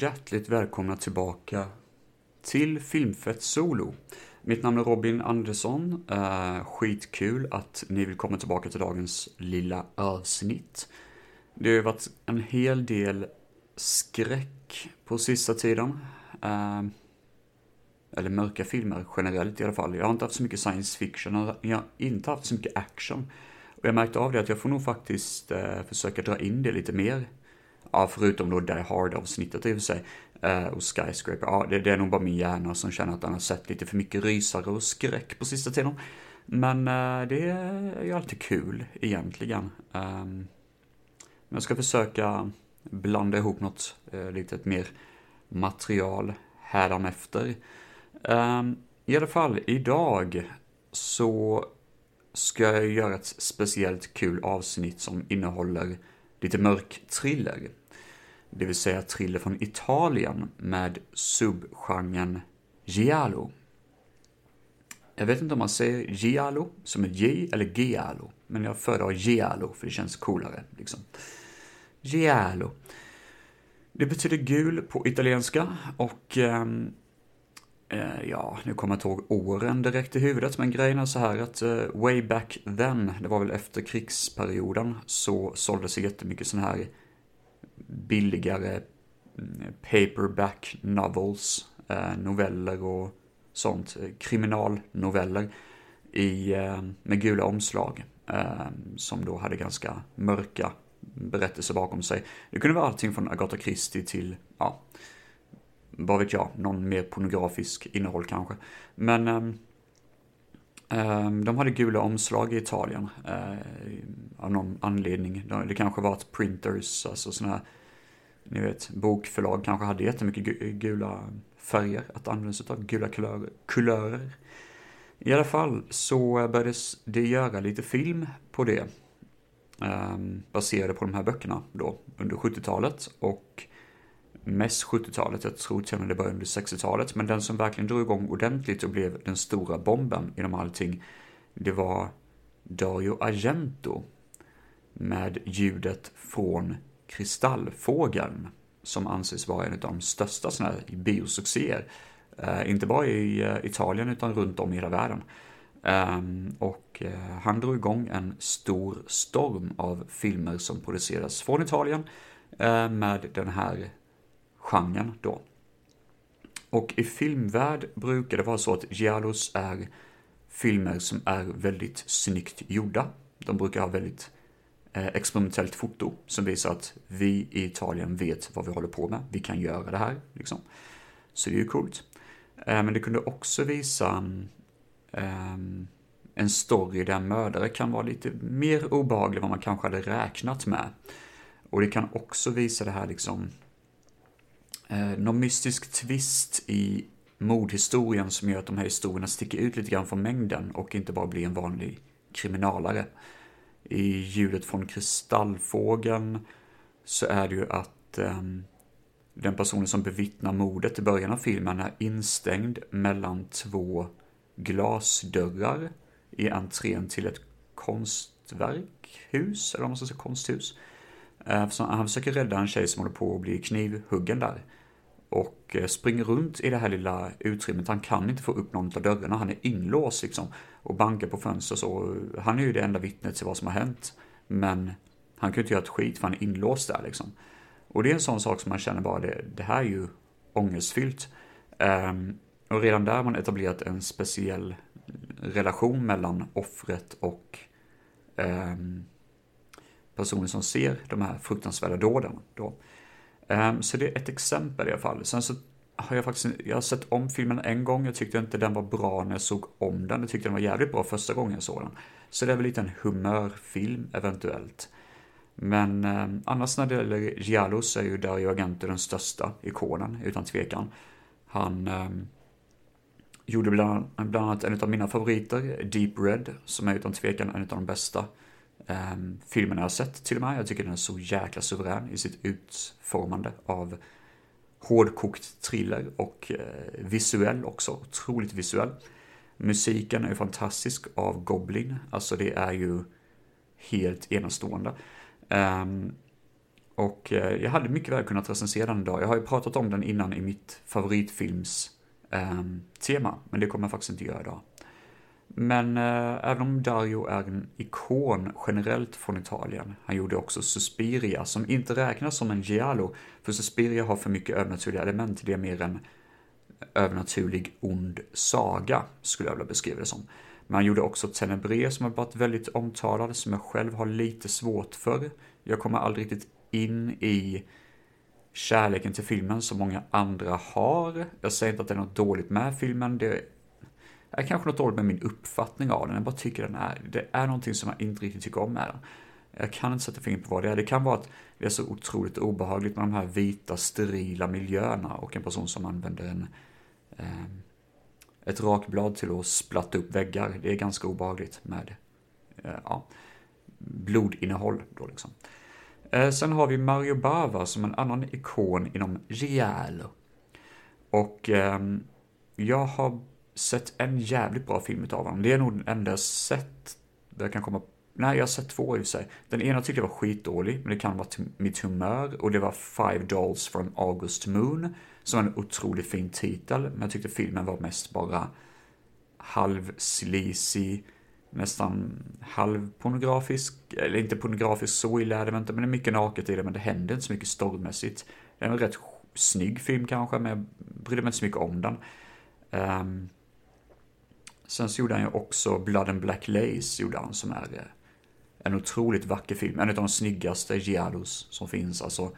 Hjärtligt välkomna tillbaka till Filmfett Solo. Mitt namn är Robin Andersson. Uh, skitkul att ni vill komma tillbaka till dagens lilla avsnitt. Det har ju varit en hel del skräck på sista tiden. Uh, eller mörka filmer generellt i alla fall. Jag har inte haft så mycket science fiction, jag har inte haft så mycket action. Och jag märkte av det att jag får nog faktiskt uh, försöka dra in det lite mer Ja, förutom då Die Hard-avsnittet i och för sig. Uh, och Skyscraper. Ja, det, det, är nog bara min hjärna som känner att den har sett lite för mycket rysare och skräck på sista tiden. Men uh, det är ju alltid kul egentligen. Um, jag ska försöka blanda ihop något uh, lite mer material hädanefter. Um, ehm, I alla fall, idag så ska jag göra ett speciellt kul avsnitt som innehåller lite mörk thriller det vill säga thriller från Italien med subgenren giallo. Jag vet inte om man säger giallo som ett J eller giallo, men jag föredrar giallo för det känns coolare. Liksom. Giallo. Det betyder gul på italienska och ehm, eh, ja, nu kommer jag inte ihåg åren direkt i huvudet, men grejen är så här att eh, way back then, det var väl efter krigsperioden, så såldes det jättemycket sådana här billigare mm, paperback novels, eh, noveller och sånt, eh, kriminalnoveller i, eh, med gula omslag som då hade ganska mörka berättelser bakom sig. Det kunde vara allting från Agatha Christie till, ja, vad vet jag, någon mer pornografisk innehåll kanske. Men ehm, Ehm, de hade gula omslag i Italien eh, av någon anledning. Det kanske var att printers, alltså sådana här ni vet, bokförlag kanske hade jättemycket gula färger att använda sig av, gula kulörer, kulörer. I alla fall så började det göra lite film på det. Ehm, baserade på de här böckerna då under 70-talet och mest 70-talet, jag tror till och med det började under 60-talet, men den som verkligen drog igång ordentligt och blev den stora bomben inom allting, det var Dario Argento med ljudet från Kristallfågeln, som anses vara en av de största sådana här biosuccéer. Eh, inte bara i eh, Italien utan runt om i hela världen. Um, och uh, han drog igång en stor storm av filmer som produceras från Italien eh, med den här genren då. Och i filmvärld brukar det vara så att giallos är filmer som är väldigt snyggt gjorda. De brukar ha väldigt eh, experimentellt foto som visar att vi i Italien vet vad vi håller på med. Vi kan göra det här, liksom. Så det är ju coolt. Eh, men det kunde också visa ehm, en story där en mördare kan vara lite mer obehaglig än vad man kanske hade räknat med. Och det kan också visa det här liksom eh, någon mystisk twist i mordhistorien som gör att de här historierna sticker ut lite grann från mängden och inte bara blir en vanlig kriminalare i ljudet från kristallfågeln så är det ju att eh, den personen som bevittnar mordet i början av filmen är instängd mellan två glasdörrar i entrén till ett konstverkhus, eller om man ska säga konsthus. Eh, han försöker rädda en tjej som håller på att bli knivhuggen där. Och eh, springer runt i det här lilla utrymmet. Han kan inte få upp någon av dörrarna, han är inlåst liksom och bankar på fönster så. Eh, han är ju det enda vittnet till vad som har hänt. Men han kan ju inte göra ett skit för han är inlåst där liksom. Och det är en sån sak som man känner bara, det, det här är ju ångestfyllt. Um, och redan där har man etablerat en speciell relation mellan offret och um, personen som ser de här fruktansvärda dåden. Då. Ehm, så det är ett exempel i alla fall. Sen så har jag faktiskt jag har sett om filmen en gång. Jag tyckte inte den var bra när jag såg om den. Jag tyckte den var jävligt bra första gången jag såg den. Så det är väl lite en humörfilm eventuellt. Men eh, annars när det gäller Giallo så är ju Dario Argento den största ikonen, utan tvekan. Han eh, gjorde bland, bland annat en av mina favoriter, Deep Red, som är utan tvekan en av de bästa eh, filmen jag har sett till och med. Jag tycker den är så jäkla suverän i sitt utformande av hårdkokt thriller och eh, visuell också, otroligt visuell. Musiken är fantastisk av Goblin, alltså det är ju helt enastående. Um, Och eh, jag hade mycket väl kunnat recensera den idag. Jag har ju pratat om den innan i mitt favoritfilms um, tema, men det kommer jag faktiskt inte göra idag. Men eh, även om Dario är en ikon generellt från Italien, han gjorde också Suspiria, som inte räknas som en giallo, för Suspiria har för mycket övernaturliga element, det är mer en övernaturlig ond saga, skulle jag vilja beskriva det som. Men han gjorde också Tenebre som har varit väldigt omtalad, som jag själv har lite svårt för. Jag kommer aldrig riktigt in i kärleken till filmen som många andra har. Jag säger inte att det är något dåligt med filmen, det är kanske något dåligt med min uppfattning av den, jag bara tycker den är, det är någonting som jag inte riktigt tycker om med den. Jag kan inte sätta fingret på vad det är. Det kan vara att det är så otroligt obehagligt med de här vita, sterila miljöerna och en person som använder en, eh, ett rakblad till att splatta upp väggar. Det är ganska obehagligt med eh, ja, blodinnehåll då liksom. Eh, sen har vi Mario Bava som en annan ikon inom Giallo. Och eh, jag har sett en jävligt bra film utav honom. Det är nog den enda jag sett där jag kan komma Nej, jag har sett två i och för sig. Den ena tyckte jag var skitdålig, men det kan vara mitt humör. Och det var Five Dolls from August Moon, som var en otroligt fin titel. Men jag tyckte filmen var mest bara halv sleazy, nästan halvpornografisk. Eller inte pornografisk så illa är det inte, men det är mycket naket i det, men det händer inte så mycket storymässigt. Det är en rätt snygg film kanske, men jag brydde mig inte så mycket om den. Um, sen så gjorde han ju också Blood and Black Lace, gjorde han, som är eh, en otroligt vacker film, en av de snyggaste giallos som finns, alltså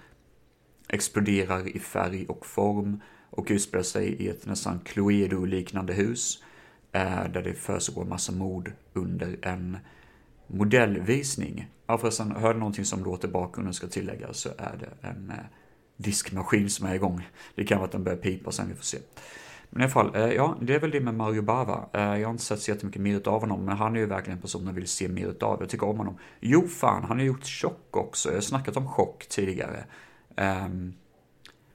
exploderar i färg och form och utspelar sig i ett nästan Cluedo-liknande hus eh, där det försiggår massa mord under en modellvisning. Ja förresten, hör någonting som låter bakgrunden ska tilläggas så är det en eh, diskmaskin som är igång. Det kan vara att den börjar pipa sen, vi får se. Men i alla fall, eh, ja, det är väl det med Mario Bava. Eh, jag har inte sett så jättemycket mer av honom, men han är ju verkligen en person jag vill se mer av. Jag tycker om honom. Jo, fan, han har gjort Chock också. Jag har snackat om Chock tidigare. Um,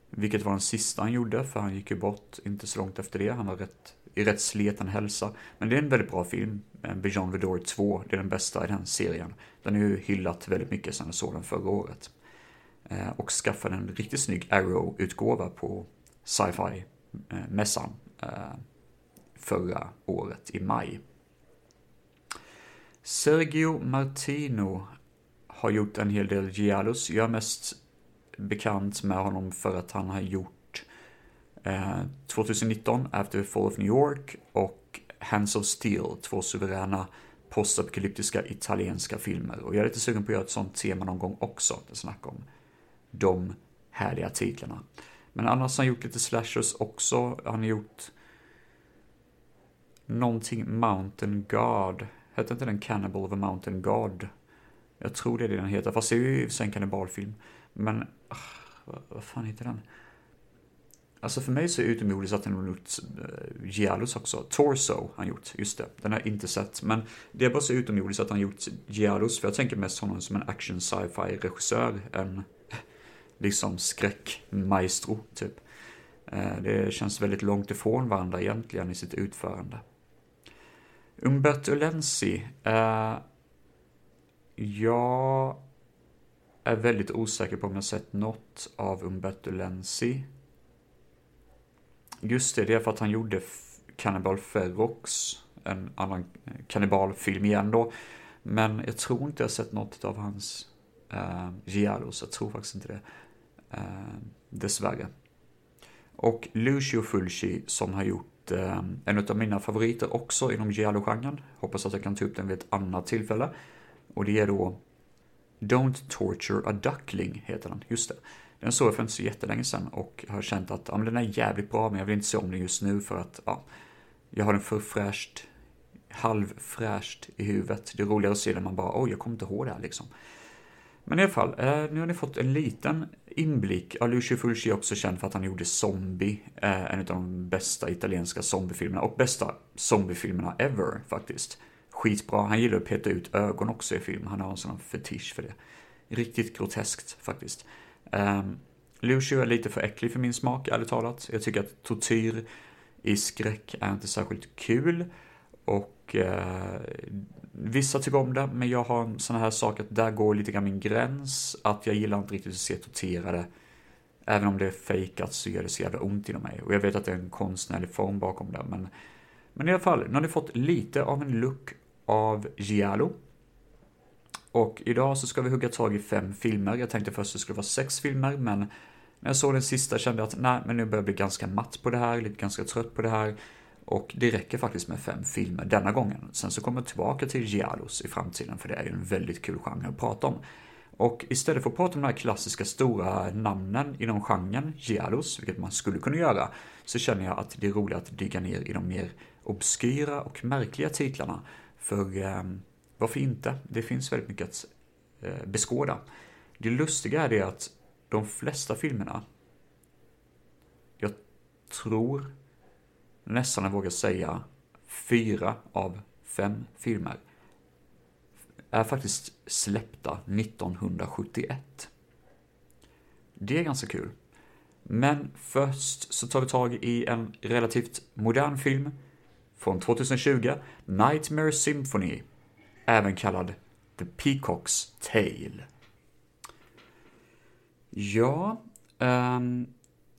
vilket var den sista han gjorde, för han gick ju bort inte så långt efter det. Han var rätt, i rätt sleten hälsa. Men det är en väldigt bra film. Eh, Beyond the Door 2, det är den bästa i den serien. Den är ju hyllat väldigt mycket sedan jag såg den förra året. Eh, och skaffade en riktigt snygg Arrow-utgåva på sci-fi Eh, mässan eh, förra året i maj. Sergio Martino har gjort en hel del giallos. Jag är mest bekant med honom för att han har gjort eh, 2019 After the Fall of New York och Hands of Steel, två suveräna postapokalyptiska italienska filmer. Och jag är lite sugen på att göra ett sånt tema någon gång också, att snacka om de härliga titlarna. Men annars har han gjort lite slashers också. Han har gjort någonting Mountain God. Hette inte den Cannibal of a Mountain God? Jag tror det är det den heter, fast det är ju en kannibalfilm. Men, ach, vad, vad fan heter den? Alltså för mig så är det utomjordiskt att han har gjort uh, Giallos också. Torso har han gjort, just det. Den har jag inte sett. Men det är bara så utomjordiskt att han har gjort Giallos, för jag tänker mest honom som en action sci-fi regissör än liksom skräckmaestro, typ. Eh, det känns väldigt långt ifrån varandra egentligen i sitt utförande. Umberto Lenzi. Eh, jag är väldigt osäker på om jag sett något av Umberto Lenzi. Just det, det är för att han gjorde Cannibal Ferox, en annan eh, kannibalfilm igen då. Men jag tror inte jag sett något av hans eh, Giallos, jag tror faktiskt inte det. Eh, dessvärre. Och Lucio Fulci som har gjort eh, en av mina favoriter också inom giallo-genren. Hoppas att jag kan ta upp den vid ett annat tillfälle. Och det är då Don't Torture a Duckling, heter den. Just det. Den såg jag för inte så jättelänge sedan och har känt att ja, men den är jävligt bra, men jag vill inte se om den just nu för att ja, jag har den för fräscht, halvfräscht i huvudet. Det är roligare att se den man bara, oj, jag kommer inte ihåg det här liksom. Men i alla fall, eh, nu har ni fått en liten inblick. Ja, Lucio Fulci är också känd för att han gjorde Zombie, eh, en av de bästa italienska zombiefilmerna och bästa zombiefilmerna ever faktiskt. Skitbra, han gillar att peta ut ögon också i film, han har en sån fetisch för det. Riktigt groteskt faktiskt. Um, Lucio är lite för äcklig för min smak, ärligt talat. Jag tycker att tortyr i skräck är inte särskilt kul. Och och eh, vissa tycker om det, men jag har en sån här sak att där går lite grann min gräns. Att jag gillar inte riktigt att se torterade. Även om det är fejkat så gör det så jävla ont inom mig. Och jag vet att det är en konstnärlig form bakom det, men men i alla fall, nu har ni fått lite av en look av Giallo. Och idag så ska vi hugga tag i fem filmer. Jag tänkte först att det skulle vara sex filmer, men när jag såg den sista kände jag att nej, men nu börjar jag bli ganska matt på det här, lite ganska trött på det här. Och det räcker faktiskt med fem filmer denna gången. Sen så kommer jag tillbaka till Giallos i framtiden, för det är ju en väldigt kul genre att prata om. Och istället för att prata om de här klassiska stora namnen inom genren, Giallos, vilket man skulle kunna göra, så känner jag att det är roligt att dyka ner i de mer obskyra och märkliga titlarna. För eh, varför inte? Det finns väldigt mycket att eh, beskåda. Det lustiga är det att de flesta filmerna, jag tror nästan jag vågar säga fyra av fem filmer är faktiskt släppta 1971. Det är ganska kul. Men först så tar vi tag i en relativt modern film från 2020, Nightmare Symphony, även kallad The Peacock's Tale. Ja, um,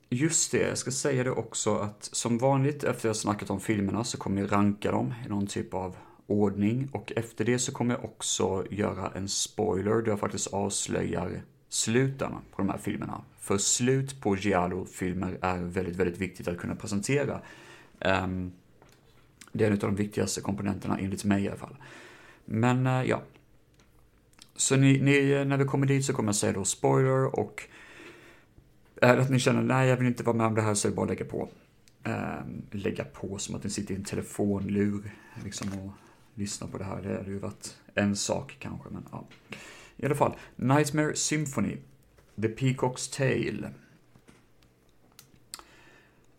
just det, jag ska säga det också att som vanligt efter jag snackat om filmerna så kommer jag ranka dem i någon typ av ordning och efter det så kommer jag också göra en spoiler där jag faktiskt avslöjar sluten på de här filmerna. För slut på Giallo-filmer är väldigt, väldigt viktigt att kunna presentera. Um, det är en av de viktigaste komponenterna enligt mig i alla fall. Men uh, ja. Så ni, ni, när vi kommer dit så kommer jag säga då spoiler och är det att ni känner nej jag vill inte vara med om det här så är det bara att lägga på. Um, lägga på som att ni sitter i en telefonlur liksom och lyssnar på det här. Det hade ju varit en sak kanske, men ja. I alla fall, Nightmare Symphony, The Peacock's Tale.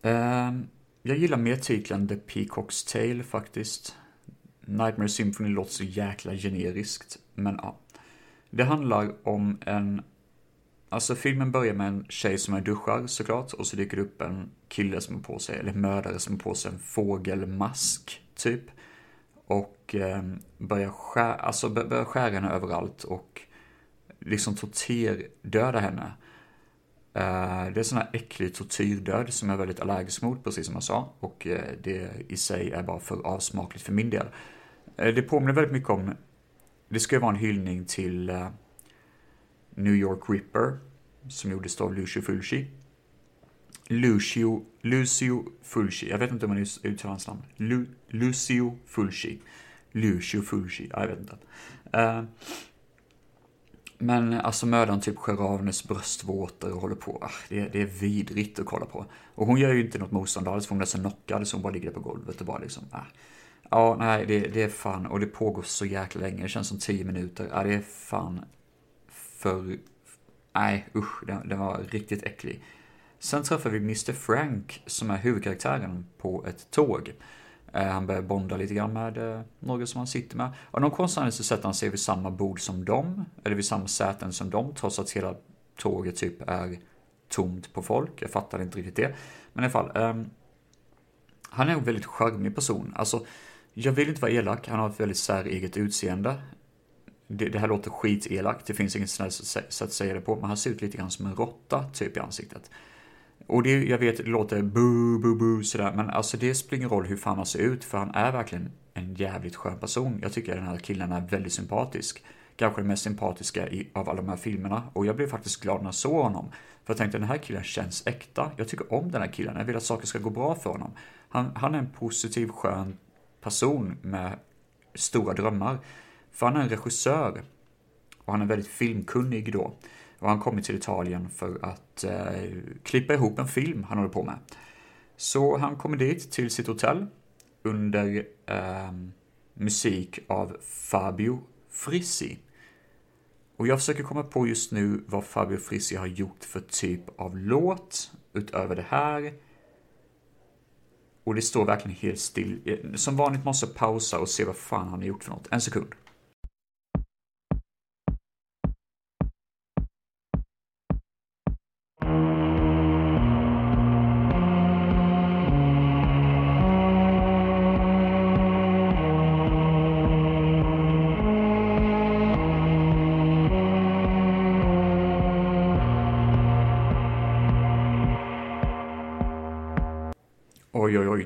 Um, jag gillar mer titeln The Peacock's Tale faktiskt. Nightmare Symphony låter så jäkla generiskt, men ja. Det handlar om en... Alltså filmen börjar med en tjej som är duschar såklart och så dyker det upp en kille som har på sig, eller mördare som har på sig en fågelmask, typ. Och eh, börjar, skära, alltså börjar skära henne överallt och liksom tortyrdöda henne. Eh, det är sån här äcklig tortyrdöd som jag är väldigt allergisk mot, precis som jag sa. Och eh, det i sig är bara för avsmakligt för min del. Eh, det påminner väldigt mycket om, det ska ju vara en hyllning till eh, New York Ripper, som gjordes av Lucio Fulci. Lucio, Lucio Fulci, jag vet inte hur man uttalar hans namn. Lu, Lucio Fulci. Lucio Fulci, jag vet inte. Eh, men alltså mördaren typ skär av hennes bröstvårtor och håller på. Ah, det, det är vidrigt att kolla på. Och hon gör ju inte något motstånd alls, för hon är så knockad så hon bara ligger där på golvet och bara liksom, äh. Ja, nej, det, det är fan, och det pågår så jäkla länge, det känns som tio minuter. Ja, det är fan för... Nej, usch, den, den var riktigt äcklig. Sen träffar vi Mr Frank, som är huvudkaraktären, på ett tåg. Eh, han börjar bonda lite grann med eh, några som han sitter med. Av någon konstig så sätter han sig vid samma bord som dem, eller vid samma säten som dem, trots att hela tåget typ är tomt på folk. Jag fattar inte riktigt det. Men i alla fall, um, han är en väldigt charmig person. Alltså, jag vill inte vara elak, han har ett väldigt säreget utseende. Det, det här låter skitelakt, det finns inget snällt sätt att säga det på, men han ser ut lite grann som en råtta typ i ansiktet. Och det, jag vet, det låter bu, bu, bu sådär, men alltså det spelar ingen roll hur fan han ser ut, för han är verkligen en jävligt skön person. Jag tycker den här killen är väldigt sympatisk. Kanske den mest sympatiska i, av alla de här filmerna. Och jag blev faktiskt glad när jag såg honom. För jag tänkte, den här killen känns äkta. Jag tycker om den här killen, jag vill att saker ska gå bra för honom. Han, han är en positiv, skön person med stora drömmar. För han är en regissör. Och han är väldigt filmkunnig då. Och han kommit till Italien för att eh, klippa ihop en film han håller på med. Så han kommer dit till sitt hotell under eh, musik av Fabio Frissi. Och jag försöker komma på just nu vad Fabio Frissi har gjort för typ av låt utöver det här. Och det står verkligen helt still. Eh, som vanligt måste jag pausa och se vad fan han har gjort för något. En sekund.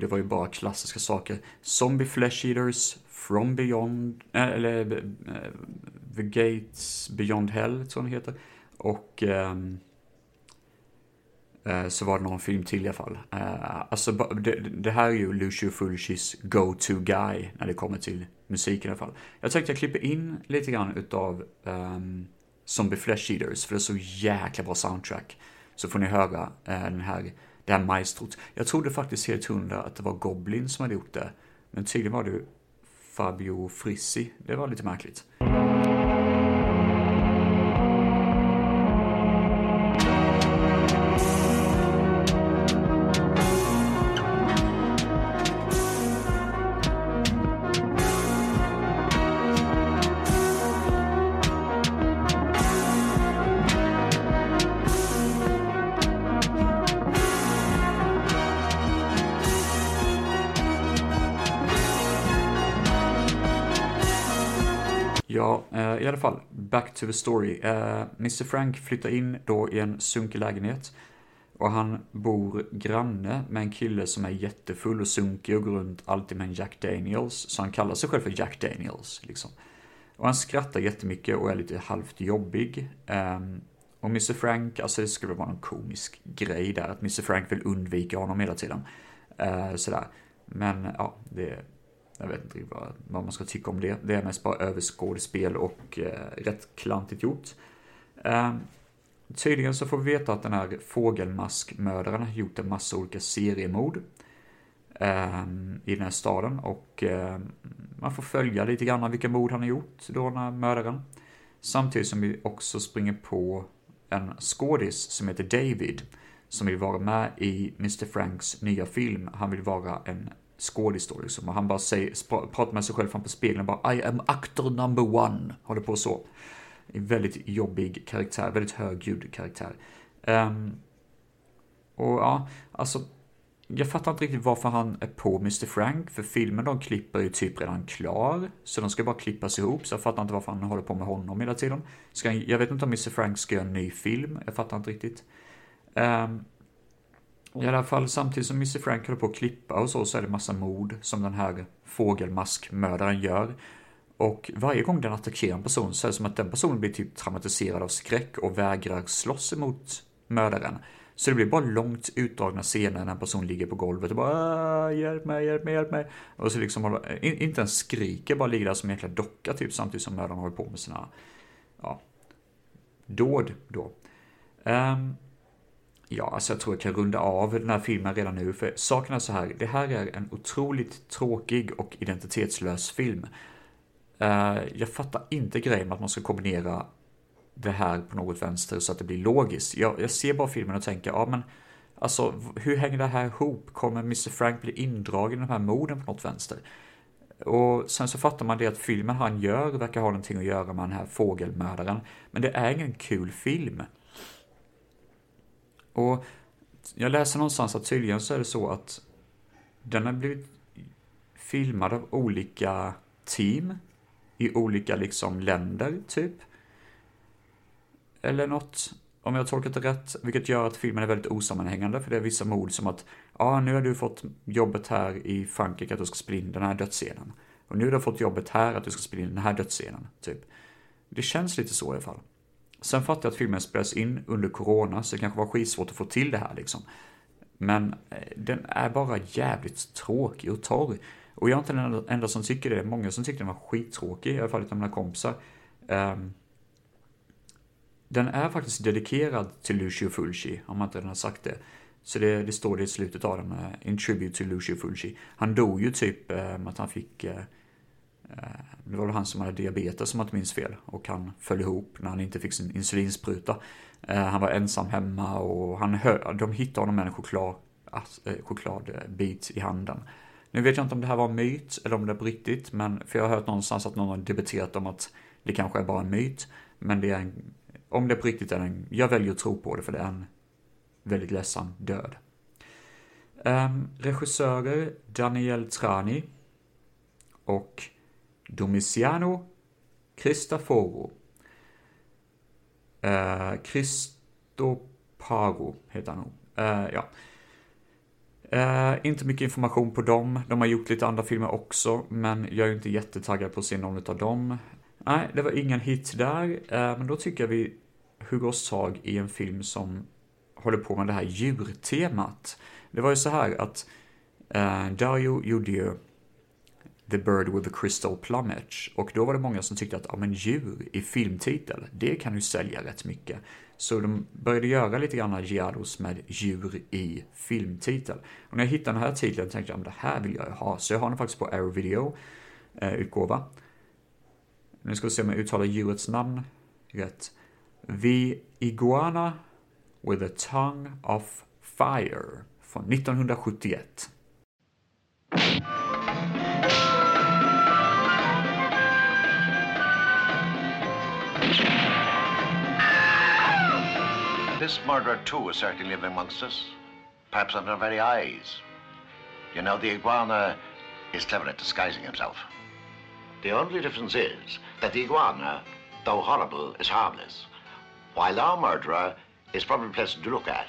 Det var ju bara klassiska saker. Zombie Flesh Eaters, From Beyond, äh, eller äh, The Gates Beyond Hell, tror jag den heter. Och äh, så var det någon film till i alla fall. Äh, alltså, det, det, här är ju Lucio Fulcis go-to guy när det kommer till musik i alla fall. Jag tänkte jag klipper in lite grann utav ehm, Zombie Flesh Eaters, för det är så jäkla bra soundtrack. Så får ni höra äh, den här, det här maestrot. Jag trodde faktiskt helt hundra att det var Goblin som hade gjort det. Men tydligen var det Fabio Frissi. Det var lite märkligt. Back to the story. Eh, uh, Mr Frank flyttar in då i en sunkig lägenhet. Och han bor granne med en kille som är jättefull och sunkig och går runt alltid med en Jack Daniels. Så han kallar sig själv för Jack Daniels, liksom. Och han skrattar jättemycket och är lite halvt jobbig. Um, och Mr Frank, alltså det skulle vara någon komisk grej där, att Mr Frank vill undvika honom hela tiden. Uh, sådär. Men ja, det jag vet inte vad, vad man ska tycka om det. Det är mest bara överskådespel och eh, rätt klantigt gjort. Eh, tydligen så får vi veta att den här fågelmaskmördaren har gjort en massa olika seriemord eh, i den här staden och eh, man får följa lite grann vilka mord han har gjort då, den här mördaren. Samtidigt som vi också springer på en skådis som heter David som vill vara med i Mr. Franks nya film. Han vill vara en skådis då liksom. Och han bara säger, pratar med sig själv framför spegeln bara I am actor number one. Håller på så. En väldigt jobbig karaktär, väldigt högljudd karaktär. Um, och ja, alltså. Jag fattar inte riktigt varför han är på Mr. Frank, för filmen de klipper är ju typ redan klar. Så de ska bara klippas ihop, så jag fattar inte varför han håller på med honom hela tiden. Ska han, jag vet inte om Mr. Frank ska göra en ny film, jag fattar inte riktigt. Um, i alla fall samtidigt som Mr Frank håller på att klippa och så, så är det massa mord som den här fågelmaskmördaren gör. Och varje gång den attackerar en person så är det som att den personen blir typ traumatiserad av skräck och vägrar slåss emot mördaren. Så det blir bara långt utdragna scener när en person ligger på golvet och bara ah, hjälp mig, hjälp mig, hjälp mig. Och så liksom inte ens skriker, bara ligger där som en jäkla docka typ samtidigt som mördaren håller på med sina, ja, dåd då. Um, Ja, alltså jag tror jag kan runda av den här filmen redan nu, för saken är så här, det här är en otroligt tråkig och identitetslös film. Uh, jag fattar inte grejen med att man ska kombinera det här på något vänster så att det blir logiskt. Jag, jag ser bara filmen och tänker, ja men alltså hur hänger det här ihop? Kommer Mr Frank bli indragen i de här morden på något vänster? Och sen så fattar man det att filmen han gör verkar ha någonting att göra med den här fågelmördaren. Men det är ingen kul film. Och jag läser någonstans att tydligen så är det så att den har blivit filmad av olika team i olika liksom länder, typ. Eller något, om jag har tolkat det rätt, vilket gör att filmen är väldigt osammanhängande, för det är vissa mord som att, ja, ah, nu har du fått jobbet här i Frankrike att du ska spela in den här dödsscenen. Och nu har du fått jobbet här att du ska spela in den här dödsscenen, typ. Det känns lite så i alla fall. Sen fattar jag att filmen spelas in under corona, så det kanske var skitsvårt att få till det här liksom. Men eh, den är bara jävligt tråkig och torr. Och jag är inte den enda som tycker det. Många som tyckte den var skittråkig, i alla fall utav mina kompisar. Um, den är faktiskt dedikerad till Lucio Fulci, om man inte redan har sagt det. Så det, det står det i slutet av den, eh, uh, In Tribute to Lucio Fulci. Han dog ju typ um, att han fick uh, Eh, det var väl han som hade diabetes om jag inte minns fel och han föll ihop när han inte fick sin insulinspruta. Eh, han var ensam hemma och han hör, de hittade honom med en choklad, eh, chokladbit i handen. Nu vet jag inte om det här var en myt eller om det är på riktigt, men för jag har hört någonstans att någon har debatterat om att det kanske är bara en myt. Men det är en, om det är på riktigt är det en, jag väljer att tro på det för det är en väldigt ledsam död. Um, regissörer Daniel Trani och Domiciano Cristoforo. Uh, Cristopago heter han nog. Uh, ja. Uh, inte mycket information på dem. De har gjort lite andra filmer också, men jag är inte jättetaggad på att se någon av dem. Nej, det var ingen hit där, uh, men då tycker jag vi hugger oss tag i en film som håller på med det här djurtemat. Det var ju så här att Dario gjorde ju The Bird with the Crystal Plumage och då var det många som tyckte att, ja men djur i filmtitel, det kan ju sälja rätt mycket. Så de började göra lite grann Giados med djur i filmtitel. Och när jag hittade den här titeln tänkte jag, det här vill jag ha. Så jag har den faktiskt på Arrow Video eh, utgåva. Nu ska vi se om jag uttalar djurets namn rätt. The Iguana with a Tongue of Fire från 1971. This murderer, too, is certainly living amongst us. Perhaps under our very eyes. You know, the iguana is clever at disguising himself. The only difference is that the iguana, though horrible, is harmless, while our murderer is probably pleasant to look at,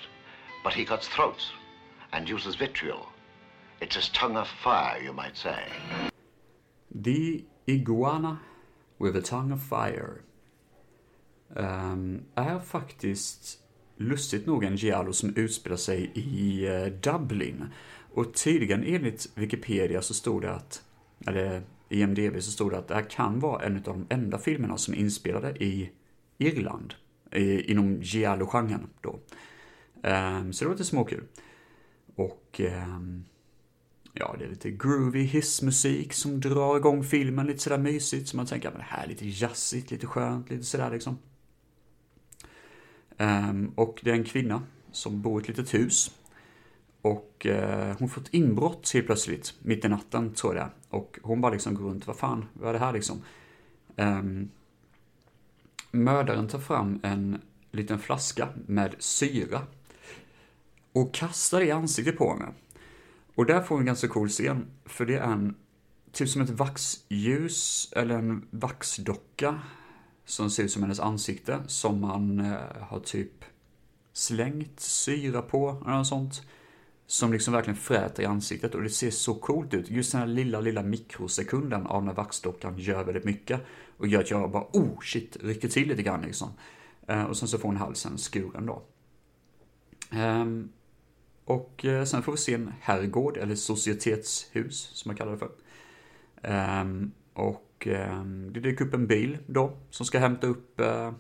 but he cuts throats and uses vitriol. It's his tongue of fire, you might say. The Iguana with a Tongue of Fire um, är faktiskt lustigt nog en giallo som utspelar sig i eh, Dublin. Och tydligen enligt Wikipedia så stod det att, eller IMDB så stod det att det här kan vara en av de enda filmerna som är inspelade i Irland. I, inom giallo-genren då. Um, så det var lite småkul. Och um, ja, det är lite groovy hissmusik som drar igång filmen lite sådär mysigt. Så man tänker, men det här är lite jazzigt, lite skönt, lite sådär liksom. Um, och det är en kvinna som bor i ett litet hus. Och uh, hon får ett inbrott helt plötsligt, mitt i natten tror jag. det Och hon bara liksom går runt, vad fan, vad är det här liksom? Um, mördaren tar fram en liten flaska med syra. Och kastar det i ansiktet på henne. Och där får vi en ganska cool scen, för det är en, typ som ett vaxljus, eller en vaxdocka, som ser ut som hennes ansikte, som man eh, har typ slängt syra på, eller något sånt. Som liksom verkligen fräter i ansiktet och det ser så coolt ut. Just den här lilla, lilla mikrosekunden av när vaxdockan gör väldigt mycket. Och gör att jag bara, oh shit, rycker till lite grann liksom. Eh, och sen så får hon halsen skuren då. Um, och eh, sen får vi se en herrgård, eller societetshus, som man kallar det för. Um, och um, det dyker upp en bil då, som ska hämta upp eh,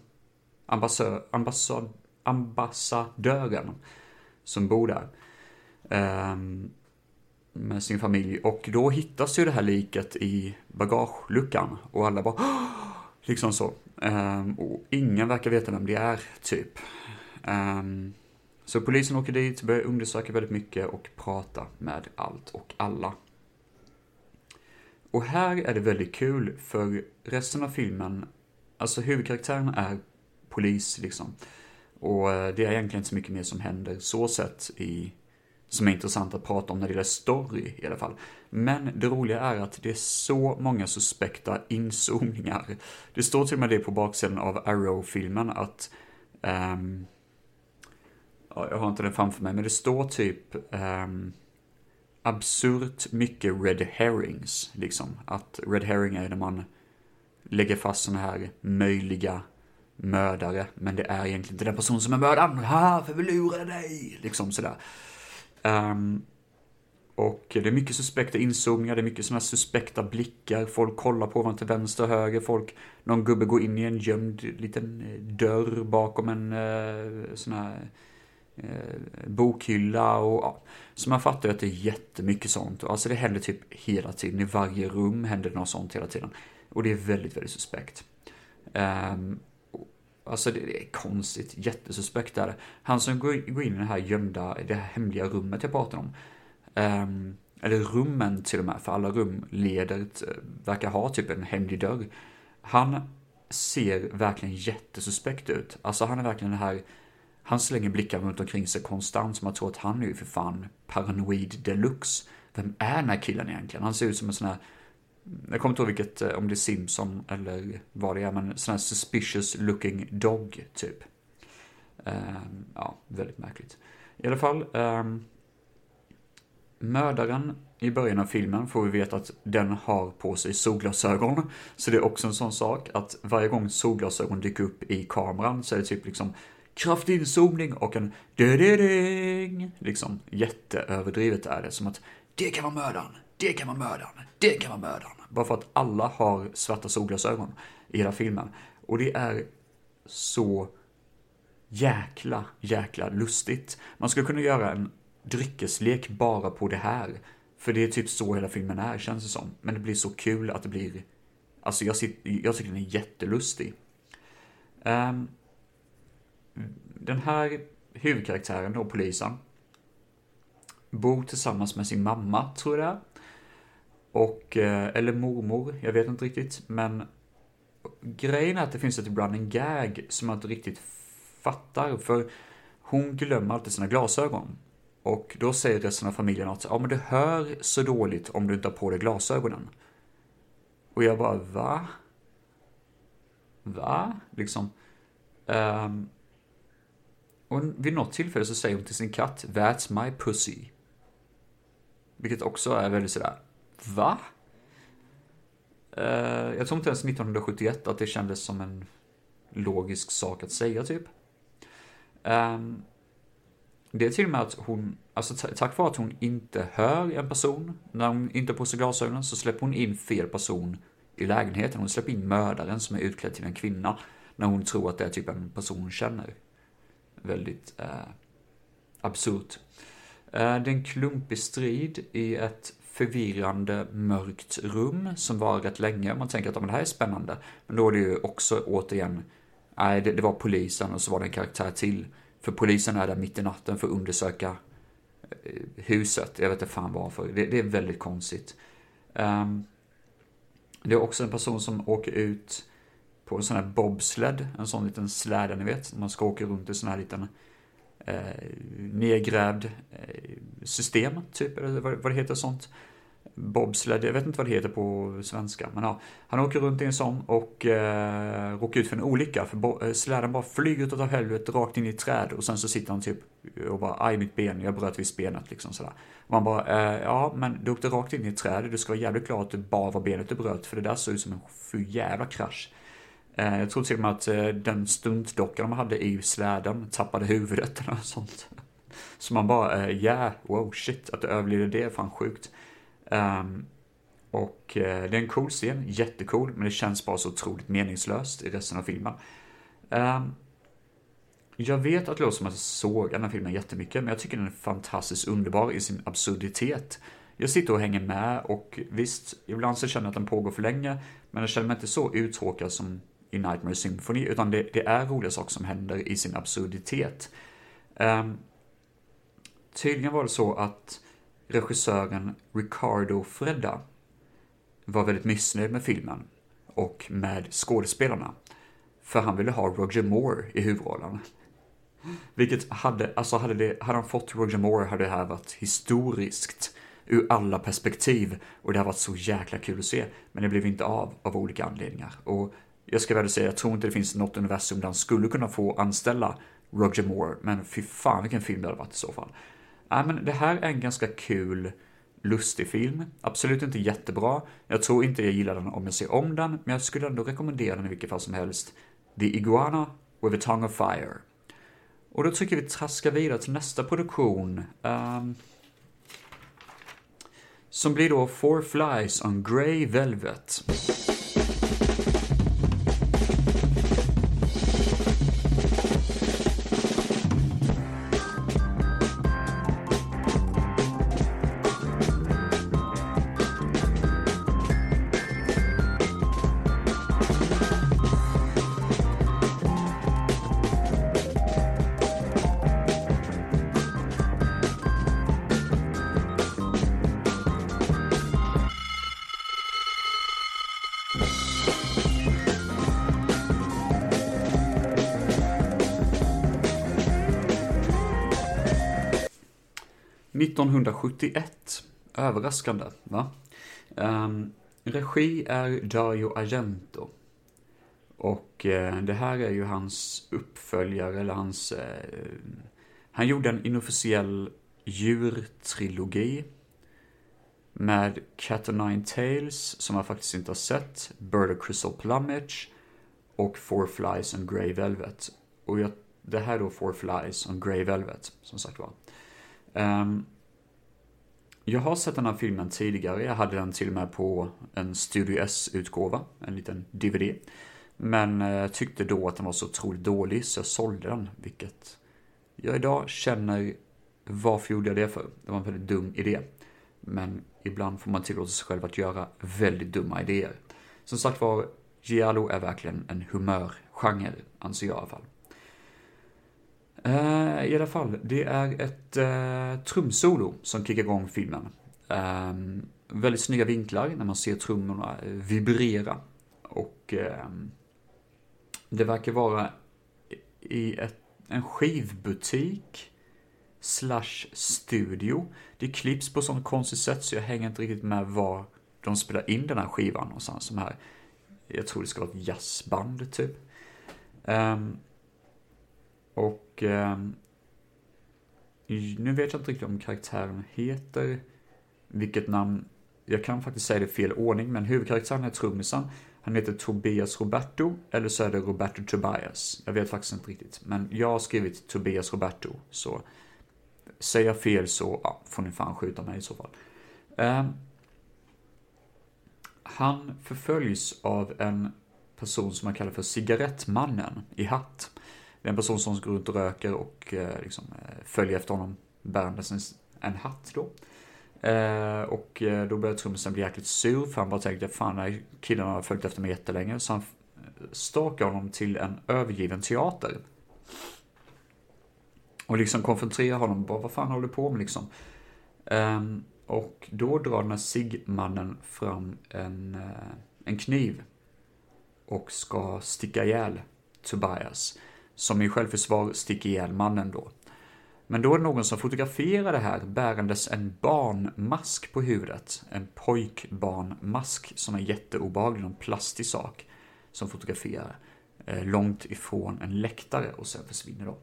ambassad, ambassad, ambassadören som bor där. Eh, med sin familj. Och då hittas ju det här liket i bagageluckan. Och alla bara Liksom så. Ehm, och ingen verkar veta vem det är, typ. Ehm, så polisen åker dit, börjar undersöka väldigt mycket och prata med allt och alla. Och här är det väldigt kul, för resten av filmen, alltså huvudkaraktären är polis liksom. Och eh, det är egentligen inte så mycket mer som händer så sett i, som är intressant att prata om när det gäller story i alla fall. Men det roliga är att det är så många suspekta inzoomningar. Det står till och med det på baksidan av Arrow-filmen att um, jag har inte den framför mig, men det står typ um, absurt mycket red herrings, liksom. Att red herring är när man lägger fast sådana här möjliga mördare, men det är egentligen inte den person som är mördaren. Ha, för vi lurar dig! Liksom sådär. Um, och det är mycket suspekta inzoomningar, det är mycket sådana suspekta blickar, folk kollar på varandra till vänster och höger, folk, någon gubbe går in i en gömd liten eh, dörr bakom en uh, sån här Eh, bokhylla och ja. Så man fattar ju att det är jättemycket sånt. Alltså det händer typ hela tiden. I varje rum händer det något sånt hela tiden. Och det är väldigt, väldigt suspekt. Um, alltså det, det, är konstigt, jättesuspekt är det. Han som går, går in i det här gömda, det här hemliga rummet jag pratar om. Um, eller rummen till och med, för alla rum leder, eh, verkar ha typ en hemlig dörr. Han ser verkligen jättesuspekt ut. Alltså han är verkligen den här han slänger blickar runt omkring sig konstant som att tro att han är ju för fan paranoid deluxe. Vem är den här killen egentligen? Han ser ut som en sån här jag kommer inte ihåg vilket, eh, om det är Simpson eller vad det är, men sån här suspicious looking dog, typ. Um, ja, väldigt märkligt. I alla fall, um, mördaren i början av filmen får vi veta att den har på sig solglasögon. Så det är också en sån sak att varje gång solglasögon dyker upp i kameran så är det typ liksom kraftig inzoomning och en ding Liksom jätteöverdrivet är det. Som att det kan vara mördaren, det kan vara mördaren, det kan vara mördaren. Bara för att alla har svarta solglasögon i hela filmen. Och det är så jäkla, jäkla lustigt. Man skulle kunna göra en dryckeslek bara på det här. För det är typ så hela filmen är, känns det som. Men det blir så kul att det blir... Alltså jag, jag tycker den är jättelustig. Um, den här huvudkaraktären då, polisen, bor tillsammans med sin mamma, tror jag det är. Och, eh, eller mormor, jag vet inte riktigt, men grejen är att det finns typ ett running gag som jag inte riktigt fattar, för hon glömmer alltid sina glasögon. Och då säger resten av familjen att ja men du hör så dåligt om du inte har på dig glasögonen. Och jag bara va? Va? Liksom. Um, och vid något tillfälle så säger hon till sin katt That's my pussy. Vilket också är väldigt sådär, va? Uh, jag tror inte ens 1971 att det kändes som en logisk sak att säga typ. Um, det är till och med att hon, alltså tack vare att hon inte hör en person, när hon inte har på sig glasögonen så släpper hon in fel person i lägenheten. Hon släpper in mördaren som är utklädd till en kvinna när hon tror att det är typ en person hon känner. Väldigt eh, absurt. Eh, det är en klumpig strid i ett förvirrande mörkt rum som var rätt länge. Man tänker att det här är spännande. Men då är det ju också återigen, nej det, det var polisen och så var det en karaktär till för polisen är där mitt i natten för att undersöka eh, huset. Jag vet inte fan varför. Det, det är väldigt konstigt. Um, det är också en person som åker ut på en sån här bobsled, en sån liten släde ni vet. Man ska åka runt i sån här liten eh, nedgrävd eh, system, typ, eller vad, vad det heter sånt bobsled, jag vet inte vad det heter på svenska, men ja. Han åker runt i en sån och eh, råkar ut för en olycka, för eh, släden bara flyger utav helvete rakt in i ett träd och sen så sitter han typ och bara, aj mitt ben, jag bröt visst benet liksom sådär. Och man bara, eh, ja men du åkte rakt in i ett träd, du ska vara jävligt glad att det bara var benet du bröt, för det där såg ut som en för jävla krasch. Eh, jag tror till och med att eh, den stuntdockan de hade i släden tappade huvudet eller sånt. Så man bara, ja, yeah, wow, shit, att du överlevde det är fan sjukt. Um, och det är en cool scen, jättecool, men det känns bara så otroligt meningslöst i resten av filmen. Um, jag vet att det låter som att jag såg den här filmen jättemycket, men jag tycker den är fantastiskt underbar i sin absurditet. Jag sitter och hänger med och visst, ibland så känner jag att den pågår för länge, men jag känner mig inte så uttråkad som i Nightmare Symphony, utan det, det är roliga saker som händer i sin absurditet. Um, tydligen var det så att regissören Ricardo Fredda var väldigt missnöjd med filmen och med skådespelarna. För han ville ha Roger Moore i huvudrollen. Vilket hade, alltså hade, det, hade han fått Roger Moore hade det här varit historiskt ur alla perspektiv och det har varit så jäkla kul att se. Men det blev inte av, av olika anledningar. Och jag ska väl säga, jag tror inte det finns något universum där han skulle kunna få anställa Roger Moore, men fy fan vilken film det hade varit i så fall. Nej men det här är en ganska kul, lustig film. Absolut inte jättebra. Jag tror inte jag gillar den om jag ser om den, men jag skulle ändå rekommendera den i vilket fall som helst. The Iguana with a Tongue of Fire. Och då tycker vi traska vidare till nästa produktion. Um, som blir då Four Flies on Grey Velvet. 1971. Överraskande, va? Um, regi är Dario Argento. Och eh, det här är ju hans uppföljare, eller hans... Eh, han gjorde en inofficiell djurtrilogi med Cat and Nine Tails, som jag faktiskt inte har sett, Bird of Crystal Plumage och Four Flies and Grey Velvet. Och jag, det här är då Four Flies and Grey Velvet, som sagt var. Um, jag har sett den här filmen tidigare, jag hade den till och med på en Studio S-utgåva, en liten DVD. Men eh, jag tyckte då att den var så otroligt dålig så jag sålde den, vilket jag idag känner varför gjorde jag det för? Det var en väldigt dum idé. Men ibland får man tillåta sig själv att göra väldigt dumma idéer. Som sagt var, Giallo är verkligen en humörgenre, anser jag i alla fall. Uh, I alla fall, det är ett uh, trumsolo som kickar igång filmen. Um, väldigt snygga vinklar när man ser trummorna vibrera. Och um, det verkar vara i ett, en skivbutik slash studio. Det klipps på sånt konstigt sätt så jag hänger inte riktigt med var de spelar in den här skivan någonstans. Som här, jag tror det ska vara ett jazzband typ. Um, och eh, nu vet jag inte riktigt om karaktären heter vilket namn. Jag kan faktiskt säga det i fel ordning, men huvudkaraktären är trummisen. Han heter Tobias Roberto, eller så är det Roberto Tobias. Jag vet faktiskt inte riktigt, men jag har skrivit Tobias Roberto, så säger jag fel så ja, får ni fan skjuta mig i så fall. Eh, han förföljs av en person som man kallar för cigarettmannen i hatt. Det är en person som går runt och röker och eh, liksom, eh, följer efter honom bärandes en, hatt då. Eh, och eh, då börjar trummisen bli jäkligt sur för han bara tänkte fan den här killen har följt efter mig jättelänge. Så han stakar honom till en övergiven teater. Och liksom konfronterar honom, bara vad fan håller du på med liksom? Um, och då drar den här Sigmannen fram en, uh, en kniv och ska sticka ihjäl Tobias. Som i självförsvar sticker ihjäl mannen då. Men då är det någon som fotograferar det här bärandes en barnmask på huvudet. En pojkbarnmask som är jätteobehaglig, en plastig sak. Som fotograferar eh, långt ifrån en läktare och sen försvinner då.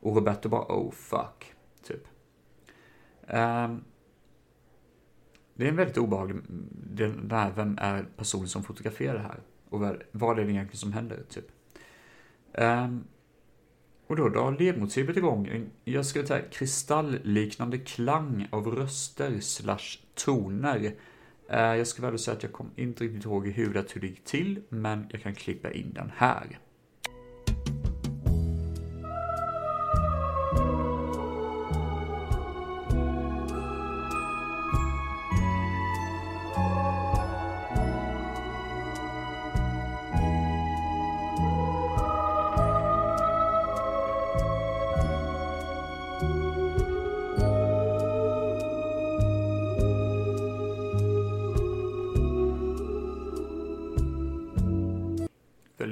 Och Roberto bara oh fuck, typ. Um, det är en väldigt obehaglig, mm, den där, vem är personen som fotograferar det här? Och vad, vad är det egentligen som händer, typ? Um, och då drar ledmotivet igång, jag skulle säga kristallliknande klang av röster slash toner. Uh, jag ska väl säga att jag kommer inte riktigt ihåg i huvudet hur det gick till, men jag kan klippa in den här.